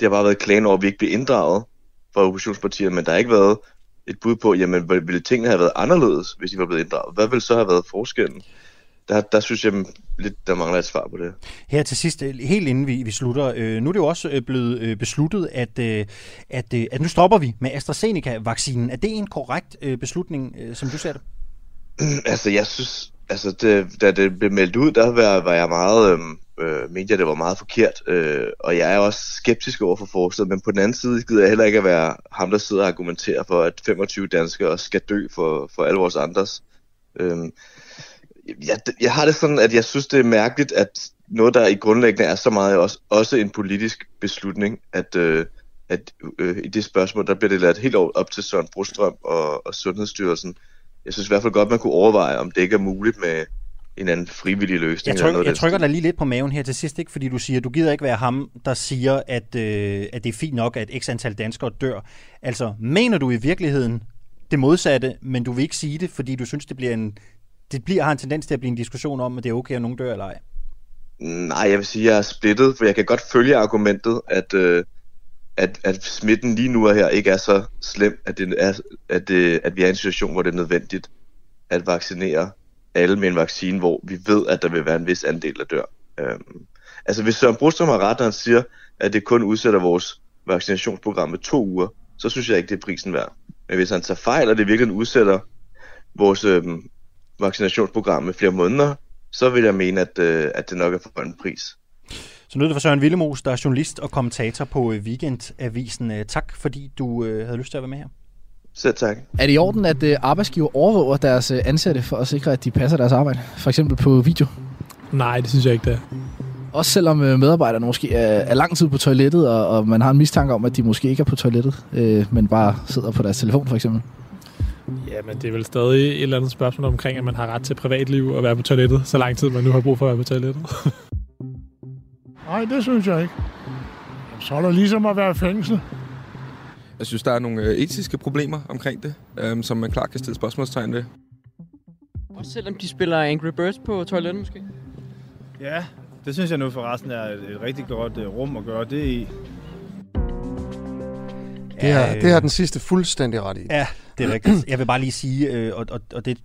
Det har bare været klagen over, at vi ikke blev inddraget fra oppositionspartierne, men der har ikke været et bud på, jamen, ville tingene have været anderledes, hvis de var blevet inddraget? Hvad ville så have været forskellen? Der, der synes jeg lidt, der mangler et svar på det. Her til sidst, øh, helt inden vi, vi slutter, øh, nu er det jo også øh, blevet øh, besluttet, at, øh, at, øh, at nu stopper vi med AstraZeneca-vaccinen. Er det en korrekt øh, beslutning, øh, som du ser det? altså, jeg synes, altså, det, da det blev meldt ud, der var, var jeg meget, øhm, øh, mente jeg, det var meget forkert, øh, og jeg er også skeptisk over for forslaget, men på den anden side gider jeg heller ikke at være ham, der sidder og argumenterer for, at 25 danskere skal dø for, for alle vores andres. Øh, jeg, jeg har det sådan, at jeg synes, det er mærkeligt, at noget, der i grundlæggende er så meget også, også en politisk beslutning, at, øh, at øh, i det spørgsmål, der bliver det ladt helt op til Søren Brostrøm og, og Sundhedsstyrelsen. Jeg synes i hvert fald godt, man kunne overveje, om det ikke er muligt med en anden frivillig løsning. Jeg, tryk, noget jeg trykker dig lige lidt på maven her til sidst, ikke? fordi du siger, du gider ikke være ham, der siger, at, øh, at det er fint nok, at x antal danskere dør. Altså, mener du i virkeligheden det modsatte, men du vil ikke sige det, fordi du synes, det bliver en det bliver, har en tendens til at blive en diskussion om, at det er okay, at nogen dør eller ej. Nej, jeg vil sige, at jeg er splittet, for jeg kan godt følge argumentet, at, øh, at, at smitten lige nu er her ikke er så slem, at, det er, at, det, at vi er i en situation, hvor det er nødvendigt at vaccinere alle med en vaccine, hvor vi ved, at der vil være en vis andel, der dør. Øhm, altså hvis Søren Brostrøm har ret, når han siger, at det kun udsætter vores vaccinationsprogram med to uger, så synes jeg ikke, det er prisen værd. Men hvis han tager fejl, og det virkelig udsætter vores øhm, vaccinationsprogram med flere måneder, så vil jeg mene, at, øh, at det nok er for en pris. Så nu er det for Søren Villemos, der er journalist og kommentator på øh, Weekendavisen. Øh, tak, fordi du øh, havde lyst til at være med her. Selv tak. Er det i orden, at øh, arbejdsgiver overvåger deres øh, ansatte for at sikre, at de passer deres arbejde? For eksempel på video? Nej, det synes jeg ikke, det er. Også selvom øh, medarbejderne måske er, er lang tid på toilettet, og, og man har en mistanke om, at de måske ikke er på toilettet, øh, men bare sidder på deres telefon for eksempel? Ja, men det er vel stadig et eller andet spørgsmål omkring, at man har ret til privatliv og være på toilettet, så lang tid man nu har brug for at være på toilettet. Nej, det synes jeg ikke. Så er der ligesom at være i fængsel. Jeg synes, der er nogle øh, etiske problemer omkring det, øhm, som man klart kan stille spørgsmålstegn ved. Også selvom de spiller Angry Birds på toilettet måske? Ja, det synes jeg nu forresten er et, et rigtig godt uh, rum at gøre det i. Det har, det har den sidste fuldstændig ret i. Ja, det er rigtigt. Jeg vil bare lige sige, øh, og, og, og det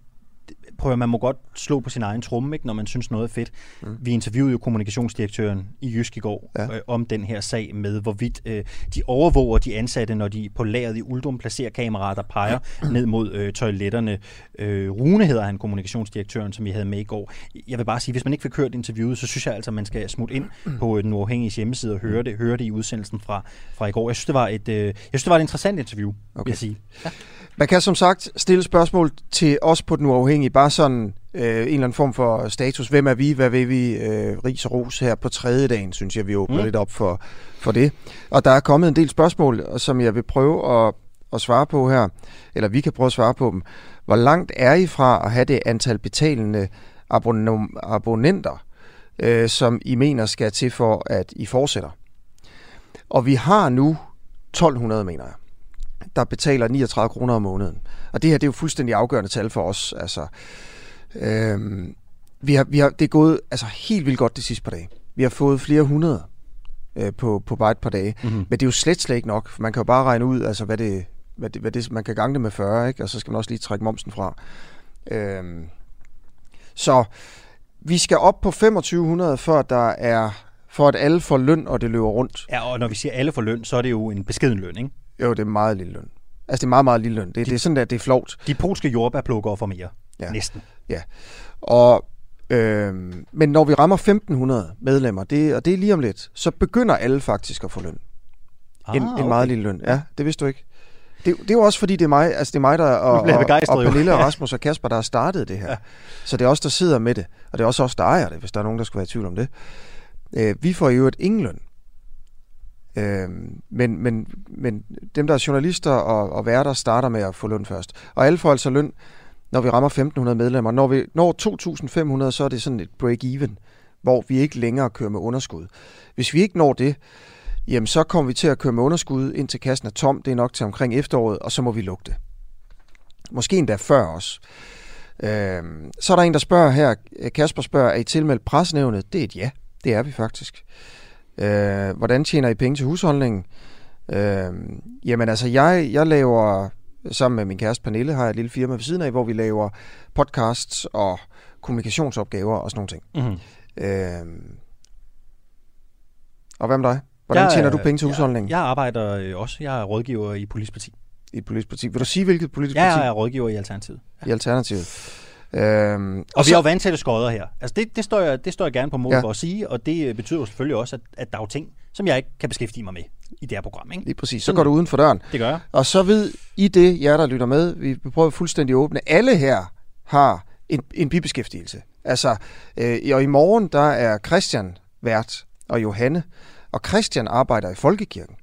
prøver man må godt slå på sin egen tromme, ikke, når man synes noget er fedt. Mm. Vi interviewede jo kommunikationsdirektøren i Jysk i går ja. øh, om den her sag med, hvorvidt øh, de overvåger de ansatte, når de på lageret i Uldum placerer kameraer, der peger ja. ned mod øh, toiletterne. Øh, Rune hedder han, kommunikationsdirektøren, som vi havde med i går. Jeg vil bare sige, hvis man ikke fik hørt interviewet, så synes jeg altså, man skal smutte ind mm. på øh, den uafhængige hjemmeside og høre det, høre det i udsendelsen fra, fra i går. Jeg synes, det var et, øh, jeg synes, det var et interessant interview, okay. vil jeg sige. Ja. Man kan som sagt stille spørgsmål til os på den uafhængige, bare sådan øh, en eller anden form for status. Hvem er vi? Hvad vil vi? Øh, ris og ros her på tredje dagen, synes jeg, vi åbner mm. lidt op for, for det. Og der er kommet en del spørgsmål, som jeg vil prøve at, at svare på her, eller vi kan prøve at svare på dem. Hvor langt er I fra at have det antal betalende abon- abonnenter, øh, som I mener skal til for, at I fortsætter? Og vi har nu 1200, mener jeg der betaler 39 kroner om måneden. Og det her, det er jo fuldstændig afgørende tal for os. Altså, øhm, vi har, vi har, det er gået altså, helt vildt godt de sidste par dage. Vi har fået flere hundrede øh, på, på bare et par dage. Mm-hmm. Men det er jo slet, slet ikke nok. Man kan jo bare regne ud, altså, hvad, det, hvad, det, hvad det, man kan gange det med 40, ikke? og så skal man også lige trække momsen fra. Øhm, så vi skal op på 2500, før der er for at alle får løn, og det løber rundt. Ja, og når vi siger alle får løn, så er det jo en beskeden løn, ikke? Jo, det er meget lille løn. Altså, det er meget, meget lille løn. Det, de, det er sådan, at det er flovt. De polske jordbærplukkere får mere. Ja. Næsten. Ja. Og, øhm, men når vi rammer 1500 medlemmer, det, og det er lige om lidt, så begynder alle faktisk at få løn. Ah, en, en okay. meget lille løn. Ja, det vidste du ikke. Det, det er jo også fordi, det er mig, altså det er mig der, og, og, og Pernille og Rasmus og Kasper, der har startet det her. Ja. Så det er os, der sidder med det. Og det er også os, der ejer det, hvis der er nogen, der skulle være i tvivl om det. Øh, vi får jo et ingen løn. Øh, men, men, men dem, der er journalister og, og værter, starter med at få løn først. Og alle får altså løn, når vi rammer 1.500 medlemmer. Når vi når 2.500, så er det sådan et break-even, hvor vi ikke længere kører med underskud. Hvis vi ikke når det, jamen så kommer vi til at køre med underskud, indtil kassen er tom. Det er nok til omkring efteråret, og så må vi lukke det. Måske endda før os. Øh, så er der en, der spørger her, Kasper spørger, er I tilmeldt presnævnet? Det er et ja. Det er vi faktisk. Øh, hvordan tjener I penge til husholdningen? Øh, jamen altså, jeg, jeg laver, sammen med min kæreste Pernille, har jeg et lille firma ved siden af, hvor vi laver podcasts og kommunikationsopgaver og sådan nogle ting. Mm-hmm. Øh, og hvad med dig? Hvordan jeg, tjener du penge til husholdningen? Jeg, jeg arbejder øh, også. Jeg er rådgiver i politisk parti. I et politisk parti. Vil du sige, hvilket politisk parti? Jeg er rådgiver i Alternativet. Ja. I Alternativet. Øhm, og, og vi så, har jo vandtætte skodder her. Altså det, det, står jeg, det står jeg gerne på mål ja. for at sige, og det øh, betyder jo selvfølgelig også, at, at der er jo ting, som jeg ikke kan beskæftige mig med i det her program. Ikke? Lige præcis. Så Sådan, går du uden for døren. Det gør jeg. Og så ved I det, jer der lytter med, vi prøver fuldstændig at åbne. Alle her har en, en bibeskæftigelse. Altså, øh, og i morgen, der er Christian vært og Johanne, og Christian arbejder i Folkekirken.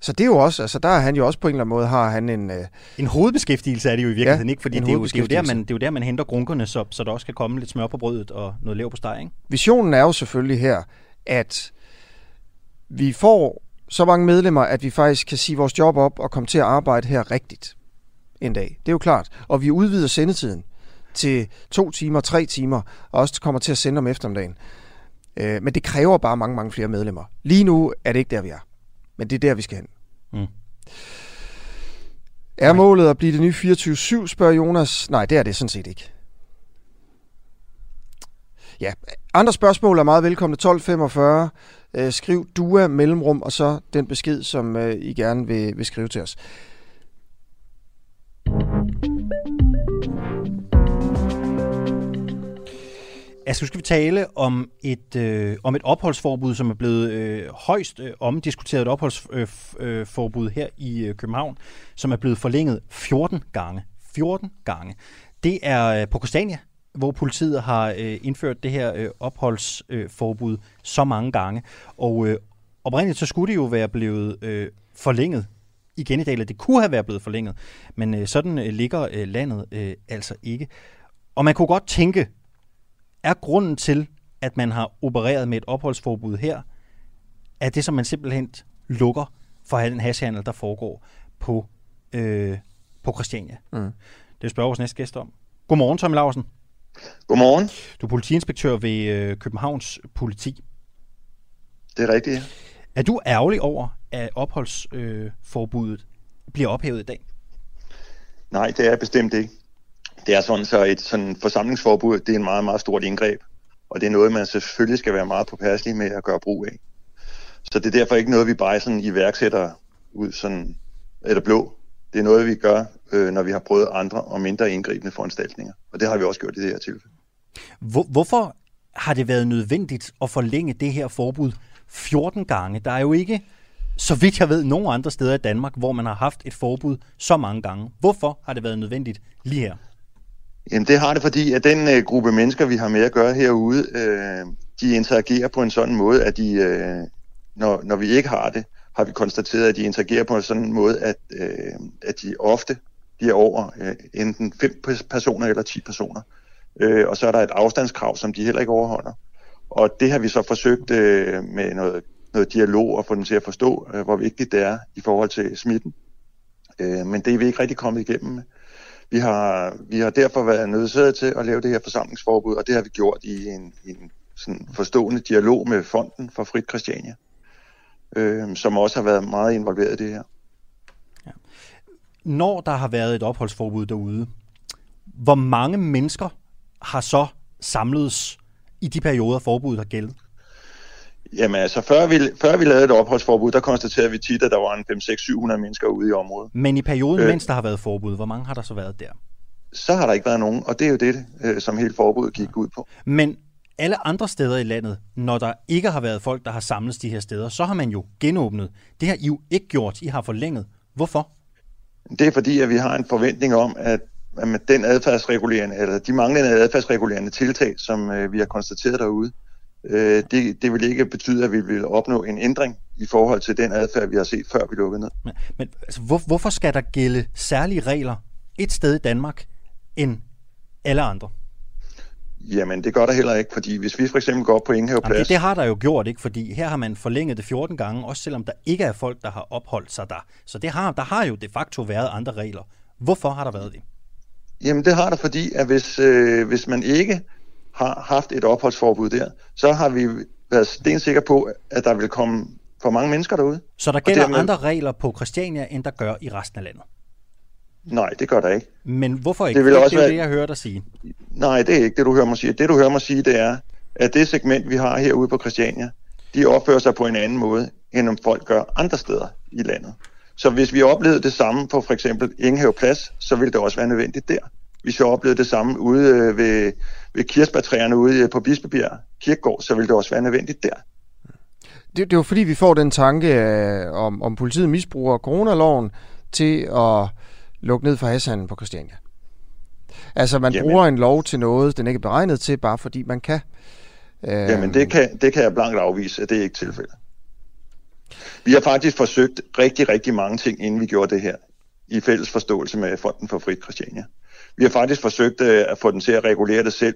Så det er jo også, altså der er han jo også på en eller anden måde, har han en... Øh, en hovedbeskæftigelse er det jo i virkeligheden ja, ikke, fordi det er, jo, det, er jo der, man, det er jo der, man henter grunkerne, så, så der også kan komme lidt smør på brødet og noget lev på steg, ikke? Visionen er jo selvfølgelig her, at vi får så mange medlemmer, at vi faktisk kan sige vores job op og komme til at arbejde her rigtigt en dag. Det er jo klart. Og vi udvider sendetiden til to timer, tre timer, og også kommer til at sende om eftermiddagen. Øh, men det kræver bare mange, mange flere medlemmer. Lige nu er det ikke der, vi er. Men det er der, vi skal hen. Mm. Er målet at blive det nye 24-7, spørger Jonas. Nej, det er det sådan set ikke. Ja, andre spørgsmål er meget velkomne. 1245. Øh, skriv DUA mellemrum, og så den besked, som øh, I gerne vil, vil skrive til os. Altså, nu skal vi tale om et, øh, om et opholdsforbud, som er blevet øh, højst øh, omdiskuteret et opholdsforbud øh, øh her i øh, København, som er blevet forlænget 14 gange. 14 gange. Det er øh, på Christiania, hvor politiet har øh, indført det her øh, opholdsforbud øh, så mange gange. Og øh, oprindeligt så skulle det jo være blevet øh, forlænget igen i dag, eller det kunne have været blevet forlænget, men øh, sådan øh, ligger øh, landet øh, altså ikke. Og man kunne godt tænke, er grunden til, at man har opereret med et opholdsforbud her, er det, som man simpelthen lukker for den hashhandel, der foregår på, øh, på Christiania. Mm. Det spørger vores næste gæst om. Godmorgen, Tommy Larsen. Godmorgen. Du er politiinspektør ved øh, Københavns Politi. Det er rigtigt, ja. Er du ærgerlig over, at opholdsforbuddet øh, bliver ophævet i dag? Nej, det er bestemt ikke. Det er sådan, så et sådan forsamlingsforbud, det er en meget, meget stort indgreb. Og det er noget, man selvfølgelig skal være meget påpasselig med at gøre brug af. Så det er derfor ikke noget, vi bare sådan iværksætter ud sådan, eller blå. Det er noget, vi gør, øh, når vi har prøvet andre og mindre indgribende foranstaltninger. Og det har vi også gjort i det her tilfælde. Hvor, hvorfor har det været nødvendigt at forlænge det her forbud 14 gange? Der er jo ikke, så vidt jeg ved, nogen andre steder i Danmark, hvor man har haft et forbud så mange gange. Hvorfor har det været nødvendigt lige her? Jamen det har det, fordi at den øh, gruppe mennesker, vi har med at gøre herude, øh, de interagerer på en sådan måde, at de, øh, når, når vi ikke har det, har vi konstateret, at de interagerer på en sådan måde, at, øh, at de ofte bliver over øh, enten fem personer eller 10 personer. Øh, og så er der et afstandskrav, som de heller ikke overholder. Og det har vi så forsøgt øh, med noget, noget dialog at få dem til at forstå, øh, hvor vigtigt det er i forhold til smitten. Øh, men det er vi ikke rigtig kommet igennem med. Vi har, vi har derfor været nødsaget til at lave det her forsamlingsforbud, og det har vi gjort i en, en sådan forstående dialog med Fonden for Frit Christiania, øh, som også har været meget involveret i det her. Ja. Når der har været et opholdsforbud derude, Hvor mange mennesker har så samledes i de perioder, forbuddet har gældet? Jamen altså, før vi, før vi lavede et opholdsforbud, der konstaterede vi tit, at der var en 5-6-700 mennesker ude i området. Men i perioden, øh, mens der har været forbud, hvor mange har der så været der? Så har der ikke været nogen, og det er jo det, øh, som hele forbuddet gik ud på. Men alle andre steder i landet, når der ikke har været folk, der har samlet de her steder, så har man jo genåbnet. Det har I jo ikke gjort. I har forlænget. Hvorfor? Det er fordi, at vi har en forventning om, at med den adfærdsregulerende, eller de manglende adfærdsregulerende tiltag, som øh, vi har konstateret derude, øh, det, det vil ikke betyde, at vi vil opnå en ændring i forhold til den adfærd, vi har set, før vi lukkede ned. Men, men altså, hvor, hvorfor skal der gælde særlige regler et sted i Danmark end alle andre? Jamen, det gør der heller ikke, fordi hvis vi for eksempel går på Ingenhave Plads... det, det har der jo gjort, ikke? Fordi her har man forlænget det 14 gange, også selvom der ikke er folk, der har opholdt sig der. Så det har, der har jo de facto været andre regler. Hvorfor har der været det? Jamen, det har der, fordi at hvis, øh, hvis man ikke har haft et opholdsforbud der, så har vi været stensikre på, at der vil komme for mange mennesker derude. Så der gælder dermed... andre regler på Christiania, end der gør i resten af landet? Nej, det gør der ikke. Men hvorfor ikke? Det, vil det, også er være... det, jeg hører dig sige. Nej, det er ikke det, du hører mig sige. Det, du hører mig sige, det er, at det segment, vi har herude på Christiania, de opfører sig på en anden måde, end om folk gør andre steder i landet. Så hvis vi oplevede det samme på for eksempel Ingehave Plads, så ville det også være nødvendigt der. Vi oplevede det samme ude øh, ved, ved kirsebærtræerne ude øh, på Bispebjerg Kirkegård, så ville det også være nødvendigt der. Det, det er jo fordi, vi får den tanke, øh, om, om politiet misbruger coronaloven til at lukke ned for hashandlen på Christiania. Altså, man Jamen. bruger en lov til noget, den ikke er beregnet til, bare fordi man kan. Jamen, det kan, det kan jeg blankt afvise, at det er ikke tilfældet. Vi har faktisk forsøgt rigtig, rigtig mange ting, inden vi gjorde det her, i fælles forståelse med Fonden for Frit Christiania. Vi har faktisk forsøgt øh, at få den til at regulere det selv,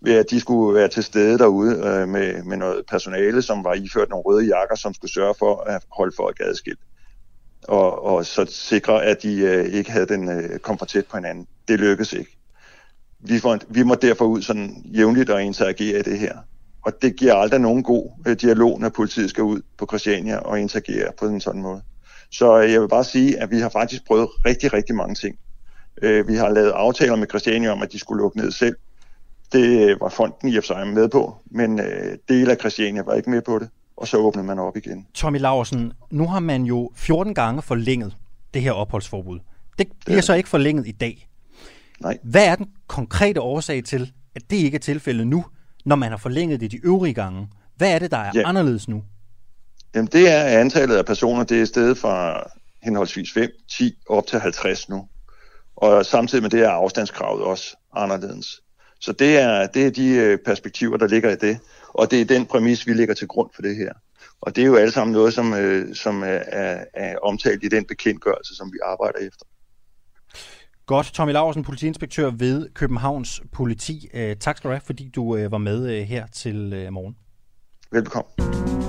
ved at de skulle være til stede derude øh, med, med noget personale, som var iført nogle røde jakker, som skulle sørge for at holde folk adskilt. Og, og så sikre, at de øh, ikke havde den øh, kom for tæt på hinanden. Det lykkedes ikke. Vi, får, vi må derfor ud sådan jævnligt og interagere i det her. Og det giver aldrig nogen god øh, dialog, når politiet skal ud på Christiania og interagere på en sådan måde. Så øh, jeg vil bare sige, at vi har faktisk prøvet rigtig, rigtig mange ting. Øh, vi har lavet aftaler med Christiania om, at de skulle lukke ned selv. Det var fonden i og for sig med på, men øh, del af Christiania var ikke med på det, og så åbnede man op igen. Tommy Laursen, nu har man jo 14 gange forlænget det her opholdsforbud. Det bliver det så ikke forlænget i dag. Nej. Hvad er den konkrete årsag til, at det ikke er tilfældet nu, når man har forlænget det de øvrige gange? Hvad er det, der er ja. anderledes nu? Jamen det er antallet af personer, det er stedet fra henholdsvis 5, 10 op til 50 nu. Og samtidig med det er afstandskravet også anderledes. Så det er, det er de øh, perspektiver, der ligger i det. Og det er den præmis, vi lægger til grund for det her. Og det er jo alle sammen noget, som, øh, som er, er omtalt i den bekendtgørelse, som vi arbejder efter. Godt. Tommy Laursen, politiinspektør ved Københavns Politi. Øh, tak skal du have, fordi du var med her til morgen. Velkommen.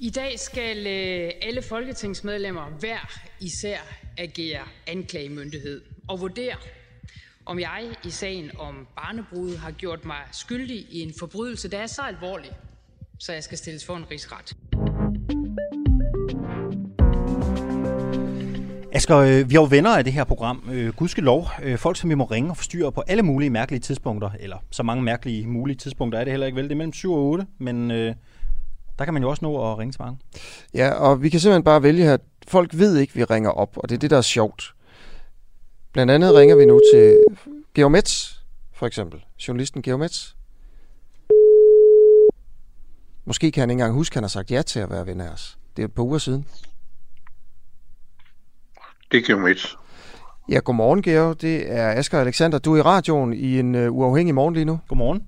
I dag skal øh, alle folketingsmedlemmer hver især agere anklagemyndighed og vurdere, om jeg i sagen om barnebrud har gjort mig skyldig i en forbrydelse, der er så alvorlig, så jeg skal stilles for en rigsret. Asger, øh, vi er jo venner af det her program. Øh, Gudske lov. Folk, som vi må ringe og forstyrre på alle mulige mærkelige tidspunkter. Eller så mange mærkelige mulige tidspunkter er det heller ikke vel. Det er mellem 7 og 8, men øh, der kan man jo også nå at ringe til mange. Ja, og vi kan simpelthen bare vælge her. Folk ved ikke, at vi ringer op, og det er det, der er sjovt. Blandt andet ringer vi nu til Geomets, for eksempel. Journalisten Geomets. Måske kan han ikke engang huske, at han har sagt ja til at være ven af os. Det er et par uger siden. Det er Geomets. Ja, godmorgen, Georg. Det er Asger Alexander. Du er i radioen i en uh, uafhængig morgen lige nu. Godmorgen.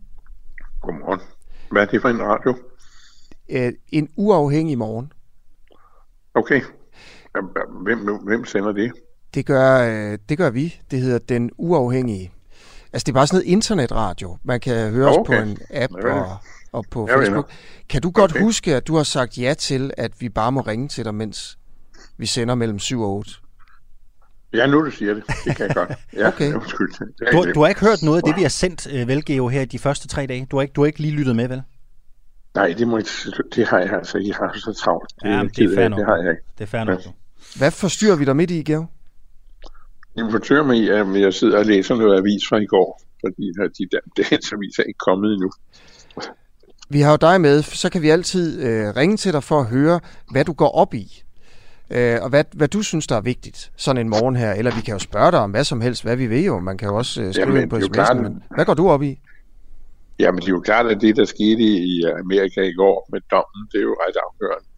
Godmorgen. Hvad er det for en radio? Øh, en uafhængig morgen. Okay. Hvem, hvem sender det? Det gør, øh, det gør vi. Det hedder Den Uafhængige. Altså, det er bare sådan noget internetradio. Man kan høre okay. os på en app og, og på Jeg Facebook. Kan du godt okay. huske, at du har sagt ja til, at vi bare må ringe til dig, mens vi sender mellem 7 og 8? Ja, nu du siger det. Det kan jeg godt. Ja, okay. Undskyld. Du, du har ikke hørt noget af det, vi har sendt, uh, vel, Geo, her de første tre dage? Du har ikke, du har ikke lige lyttet med, vel? Nej, det, må ikke, det har jeg altså. I har så travlt. Det, ja, det, det er fair nok. Det har jeg ikke. Det er fair nok. Hvad forstyrrer vi dig midt i, Georg? Jeg forstyrrer mig i, at jeg sidder og læser noget avis fra i går, fordi at de der dagens avis er ikke kommet endnu. Vi har jo dig med, så kan vi altid øh, ringe til dig for at høre, hvad du går op i. Øh, og hvad, hvad du synes, der er vigtigt sådan en morgen her. Eller vi kan jo spørge dig om hvad som helst, hvad vi vil jo. Man kan jo også øh, skrive Jamen, ind på sms'en. hvad går du op i? Jamen, det er jo klart, at det, der skete i Amerika i går med dommen, det er jo ret afgørende.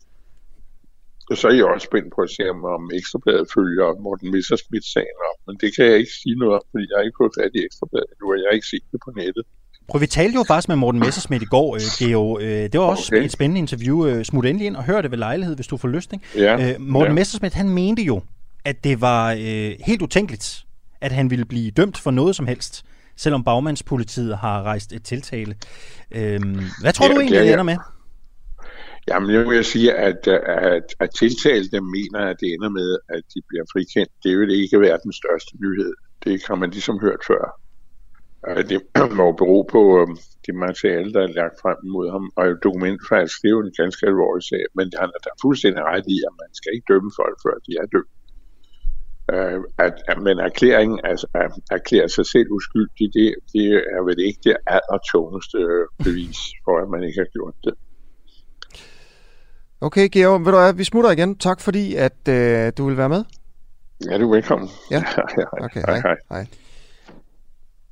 Og så er jeg også spændt på at se, om, Ekstrabladet følger Morten Messerschmidt-sagen op. Men det kan jeg ikke sige noget om, fordi jeg har ikke fået fat i Ekstrabladet endnu, og jeg har ikke set det på nettet. Prøv, vi talte jo faktisk med Morten Messersmith i går, øh, Geo. Øh, det var også Okay. et spændende interview. Øh, smut endelig ind og hør det ved lejlighed, hvis du får lyst. Ikke? Ja, Øh, Morten ja. Messersmith, han mente jo, at det var øh, helt utænkeligt, at han ville blive dømt for noget som helst, selvom bagmandspolitiet har rejst et tiltale. Øh, hvad tror Ja, du egentlig, det jeg. ender med? Jamen, jeg vil sige, at, at, at tiltalte mener, at det ender med, at de bliver frikendt. Det vil ikke være den største nyhed. Det har man ligesom hørt før. Øh, Det må bero på øhm, det materiale, der er lagt frem mod ham. Og dokumentfalsk, det er jo en ganske alvorlig sag. Men han er da fuldstændig ret i, at man skal ikke dømme folk, før de er dømt. Øh, At, at, men erklæringen, altså at erklære sig selv uskyldig, det, det er vel ikke det allertungeste bevis for, at man ikke har gjort det. Okay, Georg, ved du hvad, vi smutter igen. Tak fordi, at øh, du vil være med. Ja, du er velkommen. Ja, ja okay, hej, hej. hej.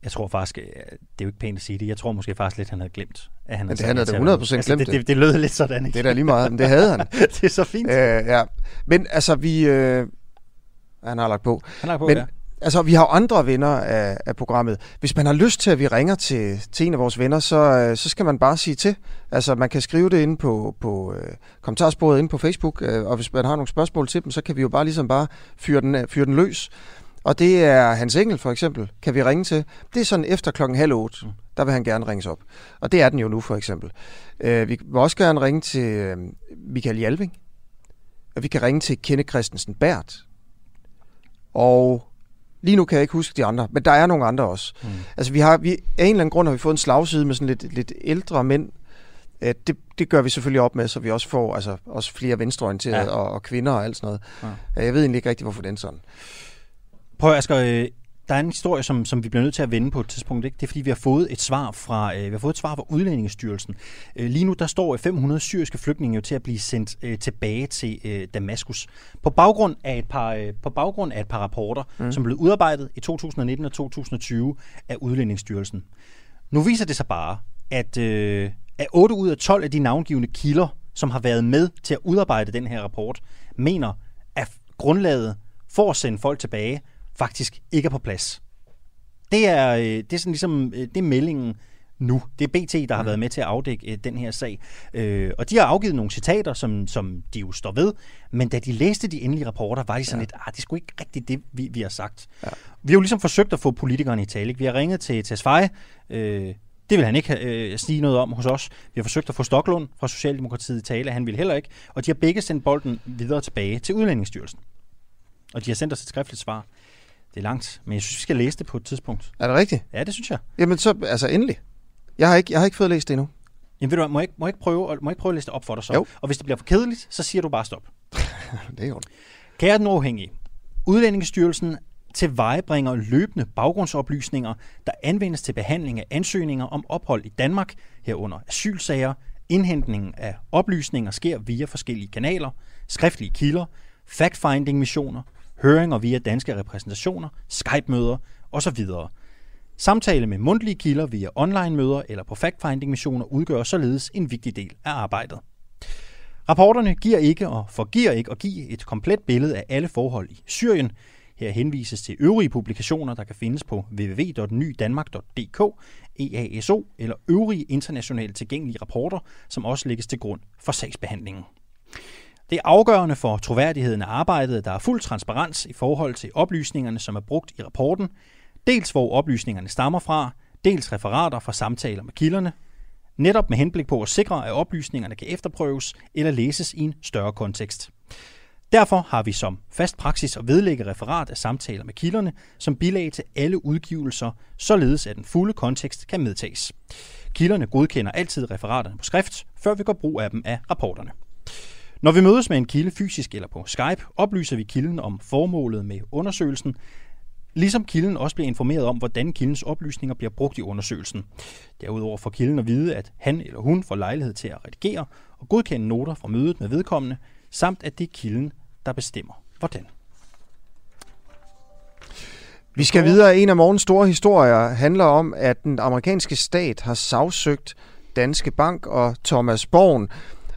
Jeg tror faktisk, øh, det er jo ikke pænt at sige det, jeg tror måske faktisk lidt, han havde glemt, at han Men det han havde da interview. 100% altså, glemt det. det. Det, det lød lidt sådan, ikke? Det er da lige meget, men det havde han. det er så fint. Øh, ja. Men altså, vi... Øh, han har lagt på. Han har lagt på, men, ja. Altså, vi har andre venner af, af programmet. Hvis man har lyst til, at vi ringer til, til en af vores venner, så, øh, så skal man bare sige til. Altså, man kan skrive det inde på, på øh, kommentarsporet inde på Facebook, øh, og hvis man har nogle spørgsmål til dem, så kan vi jo bare ligesom bare fyre den, øh, fyre den løs. Og det er Hans Engel for eksempel, kan vi ringe til. Det er sådan efter klokken halv otte, Mm. der vil han gerne ringes op. Og det er den jo nu for eksempel. Øh, vi vil også gerne ringe til øh, Michael Jalving. Og vi kan ringe til Kenne Christensen Bært. Og lige nu kan jeg ikke huske de andre, men der er nogle andre også. Mm. Altså vi har, vi, af en eller anden grund har vi fået en slagside med sådan lidt, lidt ældre mænd. Øh, det, det gør vi selvfølgelig op med, så vi også får altså, også flere venstreorienterede Ja. og, og kvinder og alt sådan noget. Ja. Jeg ved egentlig ikke rigtig, hvorfor den sådan. Prøv Asger, øh, der er en historie, som, som vi bliver nødt til at vende på et tidspunkt. Ikke? Det er fordi, vi har fået et svar fra, øh, vi har fået et svar fra Udlændingestyrelsen. Øh, lige nu der står 500 syriske flygtninge jo til at blive sendt øh, tilbage til øh, Damaskus. På baggrund af et par, øh, på baggrund af et par rapporter, mm. Som blev udarbejdet i 2019 og 2020 af Udlændingsstyrelsen. Nu viser det sig bare, at, øh, at 8 ud af 12 af de navngivende kilder, som har været med til at udarbejde den her rapport, mener, at grundlaget for at sende folk tilbage faktisk ikke er på plads. Det er, øh, det er sådan ligesom, øh, det er meldingen nu. Det er BT, der har været med til at afdække øh, den her sag. Øh, og de har afgivet nogle citater, som, som de jo står ved, men da de læste de endelige rapporter, var de sådan ja. lidt, ah, det er sgu ikke rigtigt det, vi, vi har sagt. Ja. Vi har jo ligesom forsøgt at få politikerne i tale. Vi har ringet til Tesfaye, øh, det vil han ikke øh, sige noget om hos os. Vi har forsøgt at få Stoklund fra Socialdemokratiet i tale, han vil heller ikke. Og de har begge sendt bolden videre tilbage til Udlændingsstyrelsen. Og de har sendt os et skriftligt svar. Det er langt, men jeg synes, vi skal læse det på et tidspunkt. Er det rigtigt? Ja, det synes jeg. Jamen så, altså endelig. Jeg har ikke, jeg har ikke fået læst det endnu. Jamen ved du må jeg ikke, må jeg ikke, prøve, må jeg ikke prøve at læse det op for dig så? Jo. Og hvis det bliver for kedeligt, så siger du bare stop. det er jo Kære den uafhængige, Udlændingsstyrelsen tilvejebringer løbende baggrundsoplysninger, der anvendes til behandling af ansøgninger om ophold i Danmark, herunder asylsager. Indhentningen af oplysninger sker via forskellige kanaler, skriftlige kilder, fact-finding-missioner, høringer via danske repræsentationer, Skype-møder osv. Samtale med mundtlige kilder via online-møder eller på fact-finding-missioner udgør således en vigtig del af arbejdet. Rapporterne giver ikke og forgiver ikke at give et komplet billede af alle forhold i Syrien. Her henvises til øvrige publikationer, der kan findes på www.nydanmark.dk, EASO eller øvrige internationalt tilgængelige rapporter, som også lægges til grund for sagsbehandlingen. Det er afgørende for troværdigheden af arbejdet, at der er fuld transparens i forhold til oplysningerne, som er brugt i rapporten, dels hvor oplysningerne stammer fra, dels referater fra samtaler med kilderne, netop med henblik på at sikre, at oplysningerne kan efterprøves eller læses i en større kontekst. Derfor har vi som fast praksis at vedlægge referat af samtaler med kilderne som bilag til alle udgivelser, således at den fulde kontekst kan medtages. Kilderne godkender altid referaterne på skrift, før vi går brug af dem af rapporterne. Når vi mødes med en kilde fysisk eller på Skype, oplyser vi kilden om formålet med undersøgelsen, ligesom kilden også bliver informeret om, hvordan kildens oplysninger bliver brugt i undersøgelsen. Derudover får kilden at vide, at han eller hun får lejlighed til at redigere og godkende noter fra mødet med vedkommende, samt at det er kilden, der bestemmer hvordan. Vi skal videre. En af morgens store historier handler om, at den amerikanske stat har sagsøgt Danske Bank og Thomas Born.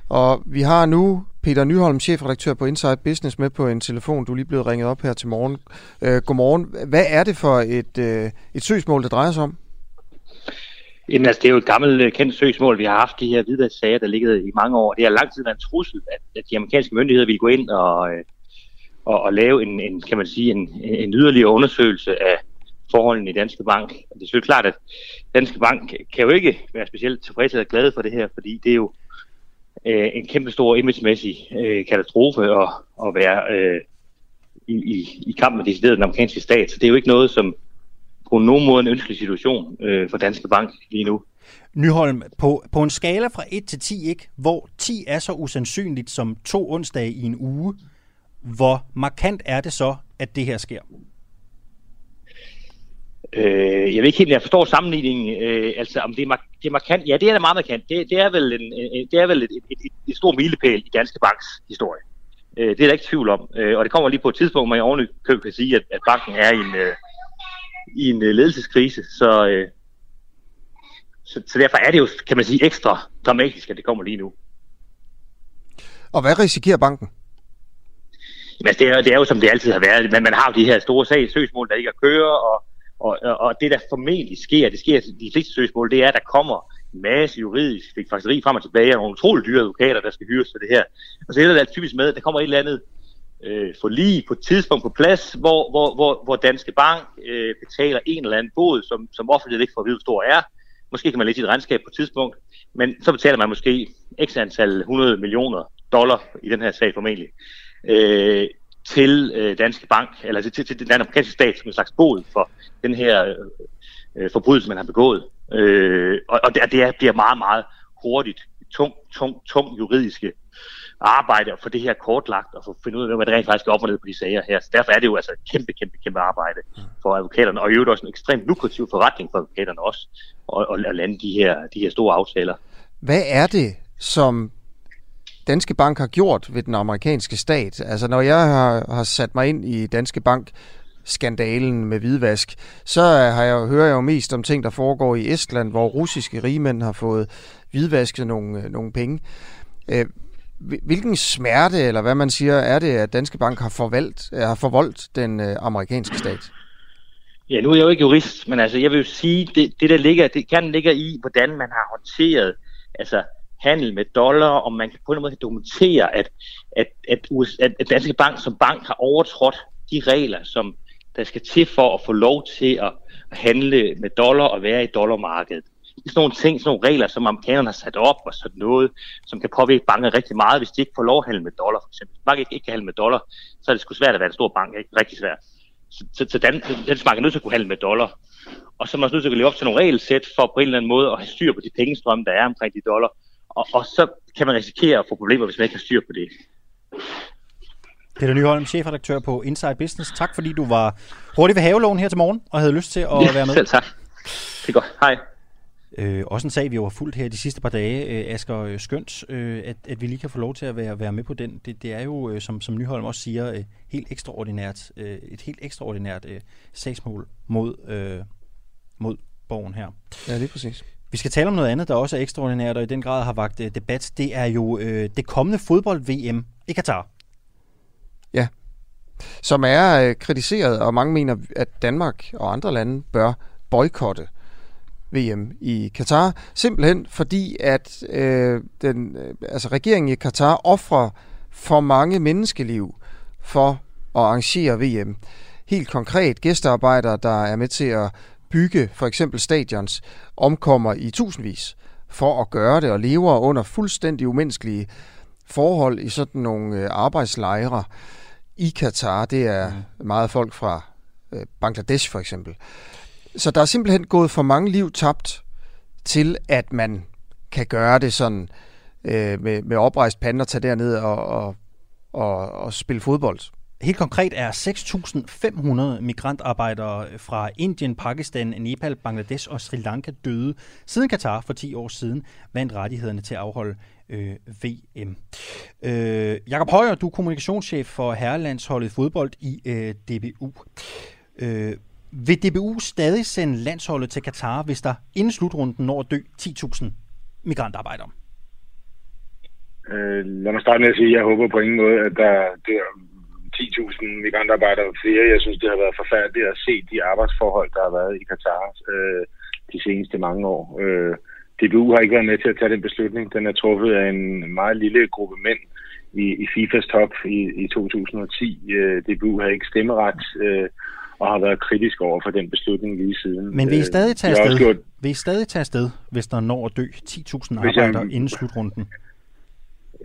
Og vi har nu Peter Nyholm, chefredaktør på Inside Business, med på en telefon. Du er lige blevet ringet op her til morgen. Øh, godmorgen. Hvad er det for et, øh, et søgsmål, det drejer sig om? Jamen, altså, det er jo et gammelt øh, kendt søgsmål. Vi har haft de her hvidvasksager, der ligger i mange år. Det har lang tid været en trussel, at, at de amerikanske myndigheder ville gå ind og, øh, og, og lave en, en, kan man sige, en, en yderligere undersøgelse af forholdene i Danske Bank. Og det er selvfølgelig klart, at Danske Bank kan jo ikke være specielt tilfreds eller glade for det her, fordi det er jo øh, en kæmpe stor imagemæssig øh, katastrofe at, at være øh, i, i, i kamp med decideret den amerikanske stat. Så det er jo ikke noget, som på nogen måde en ønskelig situation øh, for Danske Bank lige nu. Nyholm, på, på en skala fra 1 til 10, ikke, hvor 10 er så usandsynligt som to onsdage i en uge, hvor markant er det så, at det her sker? Øh, jeg ved ikke helt, jeg forstår sammenligningen. Øh, altså, om det er, mark- det er markant. Ja, det er da meget markant. Det, det er vel, en, en, det er vel et, et, et, et stort milepæl i Danske Banks historie. Øh, det er der ikke tvivl om. Øh, og det kommer lige på et tidspunkt, hvor jeg ordentligt kan sige, at, at banken er i en, øh, i en øh, ledelseskrise. Så, øh, så, så derfor er det jo, kan man sige, ekstra dramatisk, at det kommer lige nu. Og hvad risikerer banken? Men det er, det er jo som det altid har været. Men man har jo de her store sag, søgsmål, der ikke er kører, og, og, og det der formentlig sker, det sker de fleste søgsmål, det er, at der kommer en masse juridisk fikseri frem og tilbage, og nogle utroligt dyre advokater, der skal hyres til det her. Og så ender det typisk med, at der kommer et eller andet øh, for lige på et tidspunkt på plads, hvor, hvor, hvor, hvor Danske Bank øh, betaler en eller anden bod, som, som offentlighed ikke får at vide, hvor stor er. Måske kan man læse et regnskab på et tidspunkt, men så betaler man måske x antal 100 millioner dollar i den her sag formentlig øh, til øh, Danske Bank, eller til, til, til den amerikanske stat som en slags bod for den her øh, forbrydelse, man har begået. Øh, og, og det, det bliver meget, meget hurtigt, tung, tung, tung juridiske arbejde at få det her kortlagt og få finde ud af, hvad det rent faktisk er op og ned på de sager her. Så derfor er det jo altså et kæmpe, kæmpe, kæmpe arbejde for advokaterne, og i øvrigt også en ekstremt lukrativ forretning for advokaterne også, at, at lande de her, de her store aftaler. Hvad er det, som Danske Bank har gjort ved den amerikanske stat? Altså når jeg har, har sat mig ind i Danske Bank, skandalen med hvidvask, så har jeg, hører jeg jo mest om ting, der foregår i Estland, hvor russiske rigmænd har fået hvidvasket nogle, øh, nogle penge. Øh, hvilken smerte, eller hvad man siger, er det, at Danske Bank har, forvalgt, øh, har forvoldt den øh, amerikanske stat? Ja, nu er jeg jo ikke jurist, men altså, jeg vil jo sige, det, det der ligger, det kan ligger i, hvordan man har håndteret altså, handel med dollar, og man kan på en måde dokumentere, at, at, at, USA, at Danske Bank som bank har overtrådt de regler, som der skal til for at få lov til at handle med dollar og være i dollarmarkedet. Det er sådan nogle ting, sådan nogle regler, som amerikanerne har sat op, og sådan noget, som kan påvirke banker rigtig meget, hvis de ikke får lov at handle med dollar, for eksempel. Hvis banker ikke, ikke kan handle med dollar, så er det sgu svært at være en stor bank, ikke? Rigtig svært. Så, så, så den, den bank er nødt til at kunne handle med dollar. Og så er man også nødt til at leve op til nogle regelsæt for på en eller anden måde at have styr på de pengestrømme, der er omkring de dollar. Og, og så kan man risikere at få problemer, hvis man ikke har styr på det. Peter Nyholm, chefredaktør på Inside Business. Tak fordi du var hurtig ved havelån her til morgen og havde lyst til at ja, være med. selv tak. Det er godt. Hej. Øh, også en sag, vi har fulgt her de sidste par dage, øh, Asger øh, Skønt, øh, at, at vi lige kan få lov til at være, være med på den. Det, det er jo, øh, som, som Nyholm også siger, øh, helt ekstraordinært, øh, et helt ekstraordinært øh, sagsmål mod, øh, mod borgen her. Ja, lige præcis. Vi skal tale om noget andet, der også er ekstraordinært og i den grad har vagt øh, debat. Det er jo øh, det kommende fodbold-VM i Katar. Ja, som er øh, kritiseret, og mange mener, at Danmark og andre lande bør boykotte VM i Katar, simpelthen fordi, at øh, den, øh, altså regeringen i Katar offrer for mange menneskeliv for at arrangere VM. Helt konkret, gæstearbejdere, der er med til at bygge for eksempel stadions, omkommer i tusindvis for at gøre det og lever under fuldstændig umenneskelige forhold i sådan nogle øh, arbejdslejre i Katar. Det er meget folk fra øh, Bangladesh for eksempel. Så der er simpelthen gået for mange liv tabt til, at man kan gøre det sådan øh, med, med oprejst pande og tage derned og, og, og, og spille fodbold. Helt konkret er 6.500 migrantarbejdere fra Indien, Pakistan, Nepal, Bangladesh og Sri Lanka døde, siden Katar for 10 år siden vandt rettighederne til at afholde øh, VM. Øh, Jakob Højer, du er kommunikationschef for herrelandsholdet fodbold i øh, DBU. Øh, vil DBU stadig sende landsholdet til Katar, hvis der inden slutrunden når at dø 10.000 migrantarbejdere? Øh, lad mig starte med at sige, at jeg håber på ingen måde, at der dør 10.000 migrantarbejdere flere. Jeg synes, det har været forfærdeligt at se de arbejdsforhold, der har været i Katar øh, de seneste mange år. Øh, DBU har ikke været med til at tage den beslutning. Den er truffet af en meget lille gruppe mænd i, i FIFAs top i, i 2010. Øh, DBU har ikke stemmeret øh, og har været kritisk over for den beslutning lige siden. Men vil I Øh, stadig tage afsted, gjort- vil I stadig tage afsted hvis der når at dø 10.000 Hvis jeg- arbejdere inden slutrunden?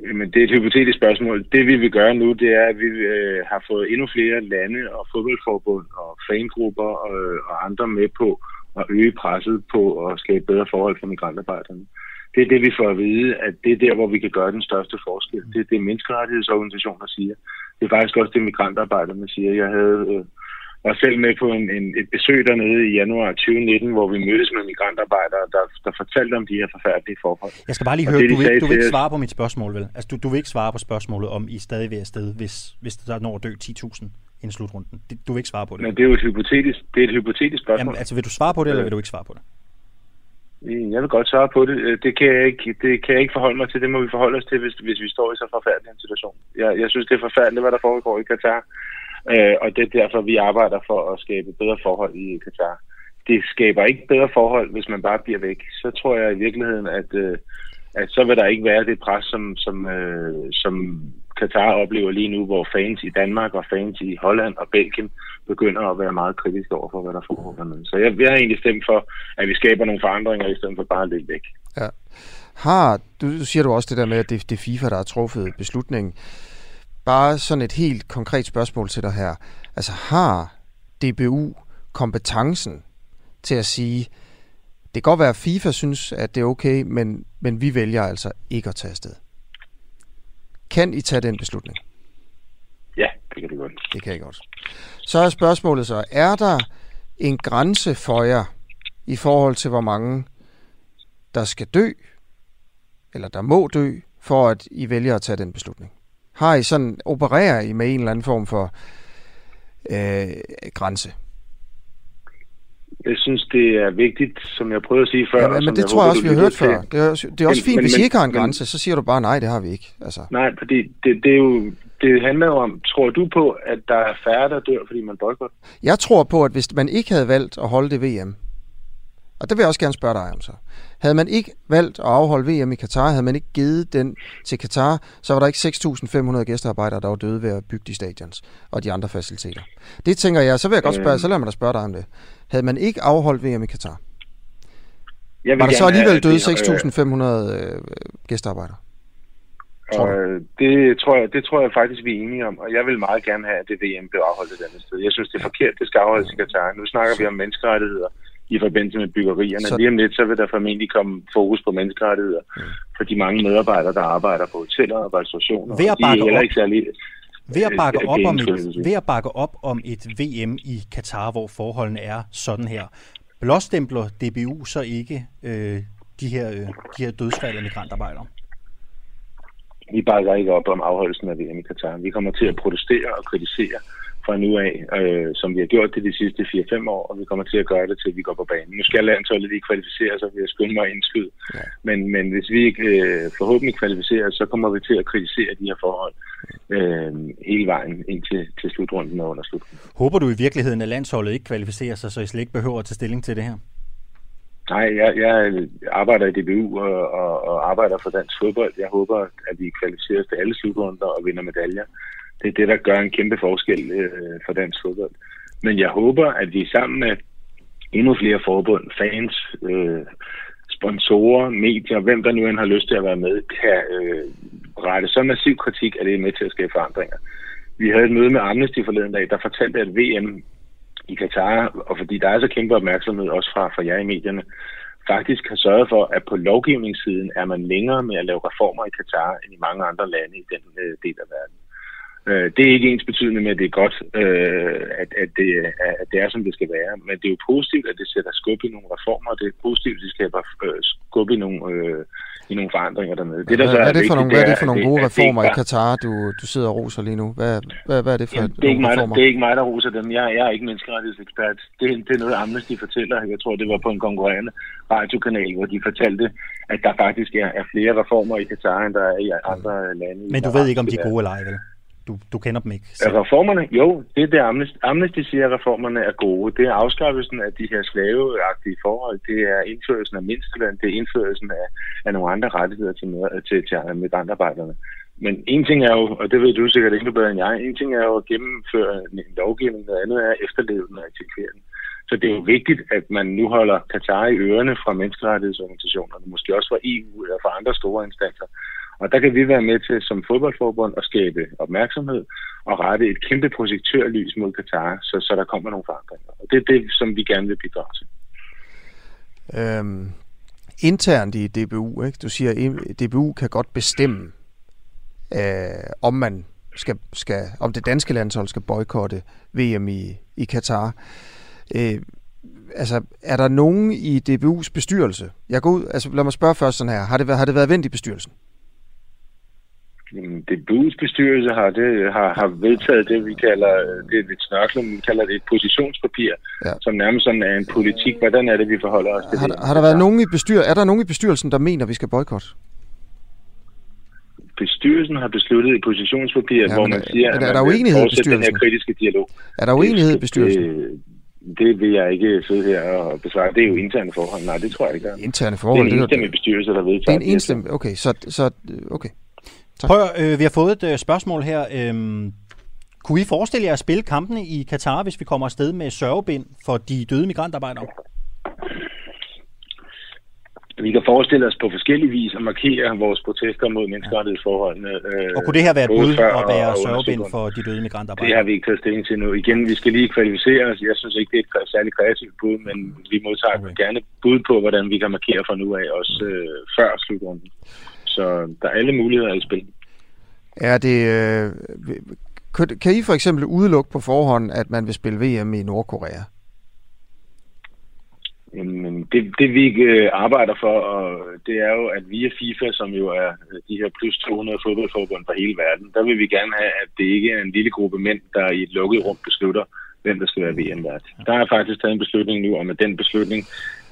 Jamen, det er et hypotetisk spørgsmål. Det vi vil gøre nu, det er, at vi øh, har fået endnu flere lande og fodboldforbund og fangrupper og, og andre med på at øge presset på at skabe bedre forhold for migrantarbejderne. Det er det, vi får at vide, at det er der, hvor vi kan gøre den største forskel. Det er det, menneskerettighedsorganisationer siger. Det er faktisk også det, migrantarbejderne siger. Jeg havde, øh, var selv med på en, en, et besøg dernede i januar 2019, hvor vi mødtes med migrantarbejdere, der, der fortalte om de her forfærdelige forhold. Jeg skal bare lige høre, det, de du vil, du vil ikke svare på mit spørgsmål, vel? Altså, du, du vil ikke svare på spørgsmålet, om I stadig vil afsted, hvis, hvis der når at dø 10.000 inden slutrunden. Det, du vil ikke svare på det. Men det er jo et hypotetisk, det er et hypotetisk spørgsmål. Jamen, altså, vil du svare på det, eller vil du ikke svare på det? Jeg vil godt svare på det. Øh, Det kan jeg ikke, det kan jeg ikke forholde mig til. Det må vi forholde os til, hvis, hvis vi står i så forfærdelig en situation. Jeg, jeg synes, det er forfærdeligt, hvad der foregår i Katar. Øh, og det er derfor, vi arbejder for at skabe bedre forhold i Katar. Det skaber ikke bedre forhold, hvis man bare bliver væk. Så tror jeg i virkeligheden, at, øh, at så vil der ikke være det pres, som, som, øh, som Katar oplever lige nu, hvor fans i Danmark og fans i Holland og Belgien begynder at være meget kritiske over for, hvad der foregår dernede. Så jeg, jeg har egentlig stemt for, at vi skaber nogle forandringer, i stedet for bare at ligge væk. Ja. Har, du du siger du også det der med, at det, det er FIFA, der har truffet beslutningen. Bare sådan et helt konkret spørgsmål til dig her. Altså har DBU kompetencen til at sige, det kan godt være, at FIFA synes, at det er okay, men, men vi vælger altså ikke at tage afsted. Kan I tage den beslutning? Ja, det kan det godt. Det kan I godt. Så er spørgsmålet så, er der en grænse for jer i forhold til, hvor mange der skal dø, eller der må dø, for at I vælger at tage den beslutning? Har I sådan, opererer I med en eller anden form for øh, grænse? Jeg synes, det er vigtigt, som jeg prøvede at sige før. Ja, men, men det jeg tror jeg også, vi har hørt før. Det er, også- det er også Men- fint, men- hvis I ikke har en men- grænse, så siger du bare, nej, det har vi ikke. Altså, Nej, fordi det, det, er jo, det handler jo om, tror du på, at der er færre, der dør, fordi man boykotter? Jeg tror på, at hvis man ikke havde valgt at holde det VM, og det vil jeg også gerne spørge dig om så. Havde man ikke valgt at afholde VM i Katar, havde man ikke givet den til Katar, så var der ikke 6.500 gæstearbejdere, der var døde ved at bygge de stadions og de andre faciliteter. Det tænker jeg, så vil jeg godt spørge, Øhm. så lad mig da spørge dig om det. Havde man ikke afholdt VM i Katar, Jeg var der så alligevel døde det- 6.500 øh, gæstearbejdere? Og øh, det tror, jeg, det tror jeg faktisk, vi er enige om, og jeg vil meget gerne have, at det VM blev afholdt et andet sted. Jeg synes, det er forkert, det skal afholdes i Katar. Nu snakker vi om menneskerettigheder i forbindelse med byggerierne. Så-. Lige om lidt, så vil der formentlig komme fokus på menneskerettigheder for de mange medarbejdere, der arbejder på hoteller og restaurationer. Ved at og de er bakke op- ikke særlig, Ved at, øh, bakke op om et, ved at bakke op om et VM i Katar, hvor forholdene er sådan her, blåstempler DBU så ikke øh, de, her, øh, de her dødsfald af migrantarbejdere? vi bakker ikke op om afholdelsen af VM i Katar. Vi kommer til at protestere og kritisere fra nu af, øh, som vi har gjort det de sidste 4-5 år, og vi kommer til at gøre det, til vi går på banen. Nu skal landsholdet lige kvalificere sig, ved at skynde mig indskyde. Ja. Men, men hvis vi ikke øh, forhåbentlig kvalificerer, så kommer vi til at kritisere de her forhold øh, hele vejen ind til, til slutrunden og under slutrunden. Håber du i virkeligheden, at landsholdet ikke kvalificerer sig, så I slet ikke behøver at tage stilling til det her? Nej, jeg, jeg arbejder i DBU og, og, og arbejder for dansk fodbold. Jeg håber, at vi kvalificerer os til alle slutrunder og vinder medaljer. Det er det, der gør en kæmpe forskel øh, for dansk fodbold. Men jeg håber, at vi sammen med endnu flere forbund, fans, øh, sponsorer, medier, hvem der nu end har lyst til at være med, kan øh, rette så massiv kritik, at det er med til at skabe forandringer. Vi havde et møde med Amnesty forleden dag, der fortalte, at VM i Katar, og fordi der er så kæmpe opmærksomhed også fra, fra jer i medierne, faktisk har sørget for, at på lovgivningssiden er man længere med at lave reformer i Katar end i mange andre lande i den øh, del af verden. Øh, det er ikke ens betydende med, at det er godt, øh, at, at, det, at det er, som det skal være. Men det er jo positivt, at det sætter skub i nogle reformer. Det er positivt, at det skaber øh, skub i nogle, øh, i nogle forandringer dernede. Det, der hvad, så er, hvad er det for nogle, hvad er det for nogle gode det, reformer i Katar, du, du sidder og roser lige nu? Hvad, hvad, hvad er det for Jamen, det, er ikke mig, reformer? det er ikke mig, der roser dem. Jeg, jeg er ikke menneskerettighedsekspert. Det, det er noget, Amnesty fortæller. Jeg tror, det var på en konkurrerende radiokanal, hvor de fortalte, at der faktisk er, er flere reformer i Katar, end der er i andre lande. Men du ved ikke, om de er gode eller ej, vel? Du, du kender dem ikke. Selv. Reformerne, jo, det er det Amnesty, Amnesty siger, at reformerne er gode. Det er afskaffelsen af de her slaveagtige forhold, det er indførelsen af mindsteløn, det er indførelsen af, af nogle andre rettigheder til, til, til migrantarbejderne. Men en ting er jo, og det ved du sikkert ikke bedre end jeg, en ting er jo at gennemføre en lovgivning, noget andet er efterlevelsen af aktiviteten. Så det er jo vigtigt, at man nu holder Katar i ørerne fra menneskerettighedsorganisationerne, måske også fra EU eller fra andre store instanser, og der kan vi være med til som fodboldforbund at skabe opmærksomhed og rette et kæmpe projektørlys mod Katar, så, så der kommer nogle forandringer. Og det er det, som vi gerne vil bidrage til. Øhm, internt i DBU, ikke? du siger, at DBU kan godt bestemme, øh, om man skal, skal, om det danske landshold skal boykotte VM i, i Katar. Øh, altså, er der nogen i DBU's bestyrelse? Jeg går ud, altså lad mig spørge først sådan her. Har det, været, har det været vendt i bestyrelsen? Det BU's bestyrelse har, det, har, har vedtaget det, vi kalder, det er lidt snørklet, vi kalder det et positionspapir, ja. som nærmest sådan er en politik. Hvordan er det, vi forholder os til har, det? Har der været nogen i bestyr, er der nogen i bestyrelsen, der mener, at vi skal boykotte? Bestyrelsen har besluttet et positionspapir, ja, hvor man siger, at man er der uenighed i bestyrelsen? den her kritiske dialog. Er der uenighed i bestyrelsen? Det, det vil jeg ikke sidde her og besvare. Det er jo interne forhold. Nej, det tror jeg ikke, der er. Interne forhold? Det er en enstemmig bestyrelse, der vedtager det. er en enstemmig, okay. Så, så, okay. Tak. Prøv, øh, vi har fået et øh, spørgsmål her. Øhm, kunne I forestille jer at spille kampene i Katar, hvis vi kommer afsted med sørgebind for de døde migrantarbejdere? Vi kan forestille os på forskellige vis at markere vores protester mod menneskerettighedsforholdene. Øh, og kunne det her være et bud at være sørgebind for de døde migrantarbejdere? Det har vi ikke taget stilling til nu. Igen, vi skal lige kvalificere os. Jeg synes ikke, det er et særligt kreativt bud, men vi modtager okay. gerne bud på, hvordan vi kan markere fra nu af, også øh, før slutrunden. Så der er alle muligheder i spil. Er det, øh, kan I for eksempel udelukke på forhånd, at man vil spille VM i Nordkorea? Jamen, det, det vi øh, arbejder for, og det er jo, at via FIFA, som jo er de her plus 200 fodboldforbund fra hele verden, der vil vi gerne have, at det ikke er en lille gruppe mænd, der i et lukket rum beslutter, hvem der skal være VM-vært. Der er faktisk taget en beslutning nu om, at den beslutning,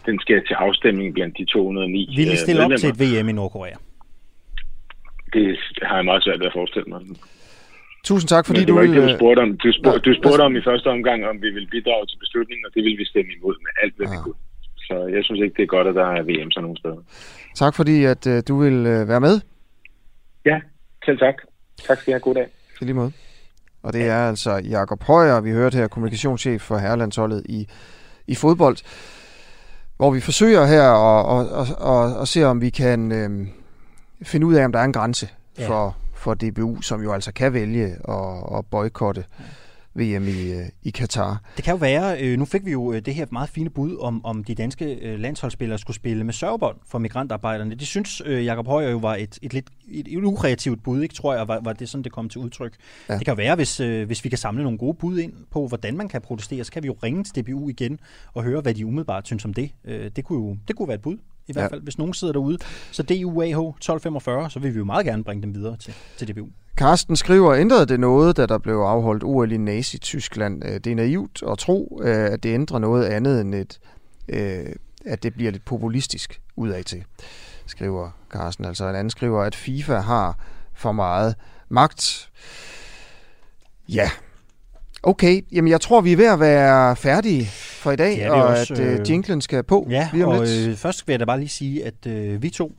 den skal til afstemning blandt de 209 Vil I stille op til et VM i Nordkorea? Det har jeg meget svært ved at forestille mig. Tusind tak, fordi Men det du ville... Det, du spurgte om. Du spurgte, du spurgte om i første omgang, om vi vil bidrage til beslutningen, og det vil vi stemme imod med alt, hvad ja. vi kunne. Så jeg synes ikke, det er godt, at der er VM sådan nogle steder. Tak fordi, at uh, du vil uh, være med. Ja, selv tak. Tak skal I have. God dag. I lige måde. Og det er altså Jakob Højer, vi hørte her, kommunikationschef for Herrelandsholdet i, i fodbold, hvor vi forsøger her at, at, at, at, at se, om vi kan... Øh, finde ud af, om der er en grænse ja. for, for DBU, som jo altså kan vælge at, at boykotte VM i, øh, i Katar. Det kan jo være, øh, nu fik vi jo øh, det her meget fine bud, om, om de danske landsholdsspillere skulle spille med sørgebånd for migrantarbejderne. Det synes Jakob Højer jo var et, et lidt et, et ukreativt bud, ikke, tror jeg, var, var det sådan, det kom til udtryk. Ja. Det kan være, hvis, hvis vi kan samle nogle gode bud ind på, hvordan man kan protestere, så kan vi jo ringe til DBU igen og høre, hvad de umiddelbart synes om det. Det kunne jo det kunne være et bud i hvert fald, ja. hvis nogen sidder derude. Så DUAH 1245, så vil vi jo meget gerne bringe dem videre til, til DBU. Karsten skriver, ændrede det noget, da der blev afholdt OL i Nazi-Tyskland? Øh, det er naivt at tro, øh, at det ændrer noget andet end et, øh, at det bliver lidt populistisk udad til, skriver Karsten. Altså en anden skriver, at FIFA har for meget magt. Ja, Okay, jamen jeg tror, vi er ved at være færdige for i dag, ja, og også, at øh, jinglen skal på ja, lige om og lidt. Øh, først vil jeg da bare lige sige, at øh, vi to,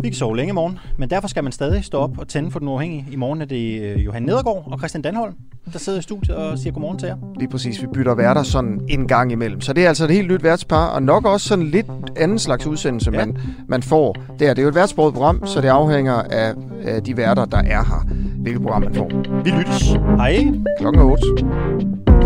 vi kan sove længe i morgen, men derfor skal man stadig stå op og tænde for den uafhængige. I morgen er det øh, Johan Nedergaard og Christian Danholm, der sidder i studiet og siger godmorgen til jer. Lige præcis, vi bytter værter sådan en gang imellem. Så det er altså et helt nyt værtspar, og nok også sådan lidt anden slags udsendelse, ja. man, man får der. Det er jo et værtsproget program, så det afhænger af, af de værter, der er her, hvilket program man får. Vi lyttes. Hej. Klokken 8.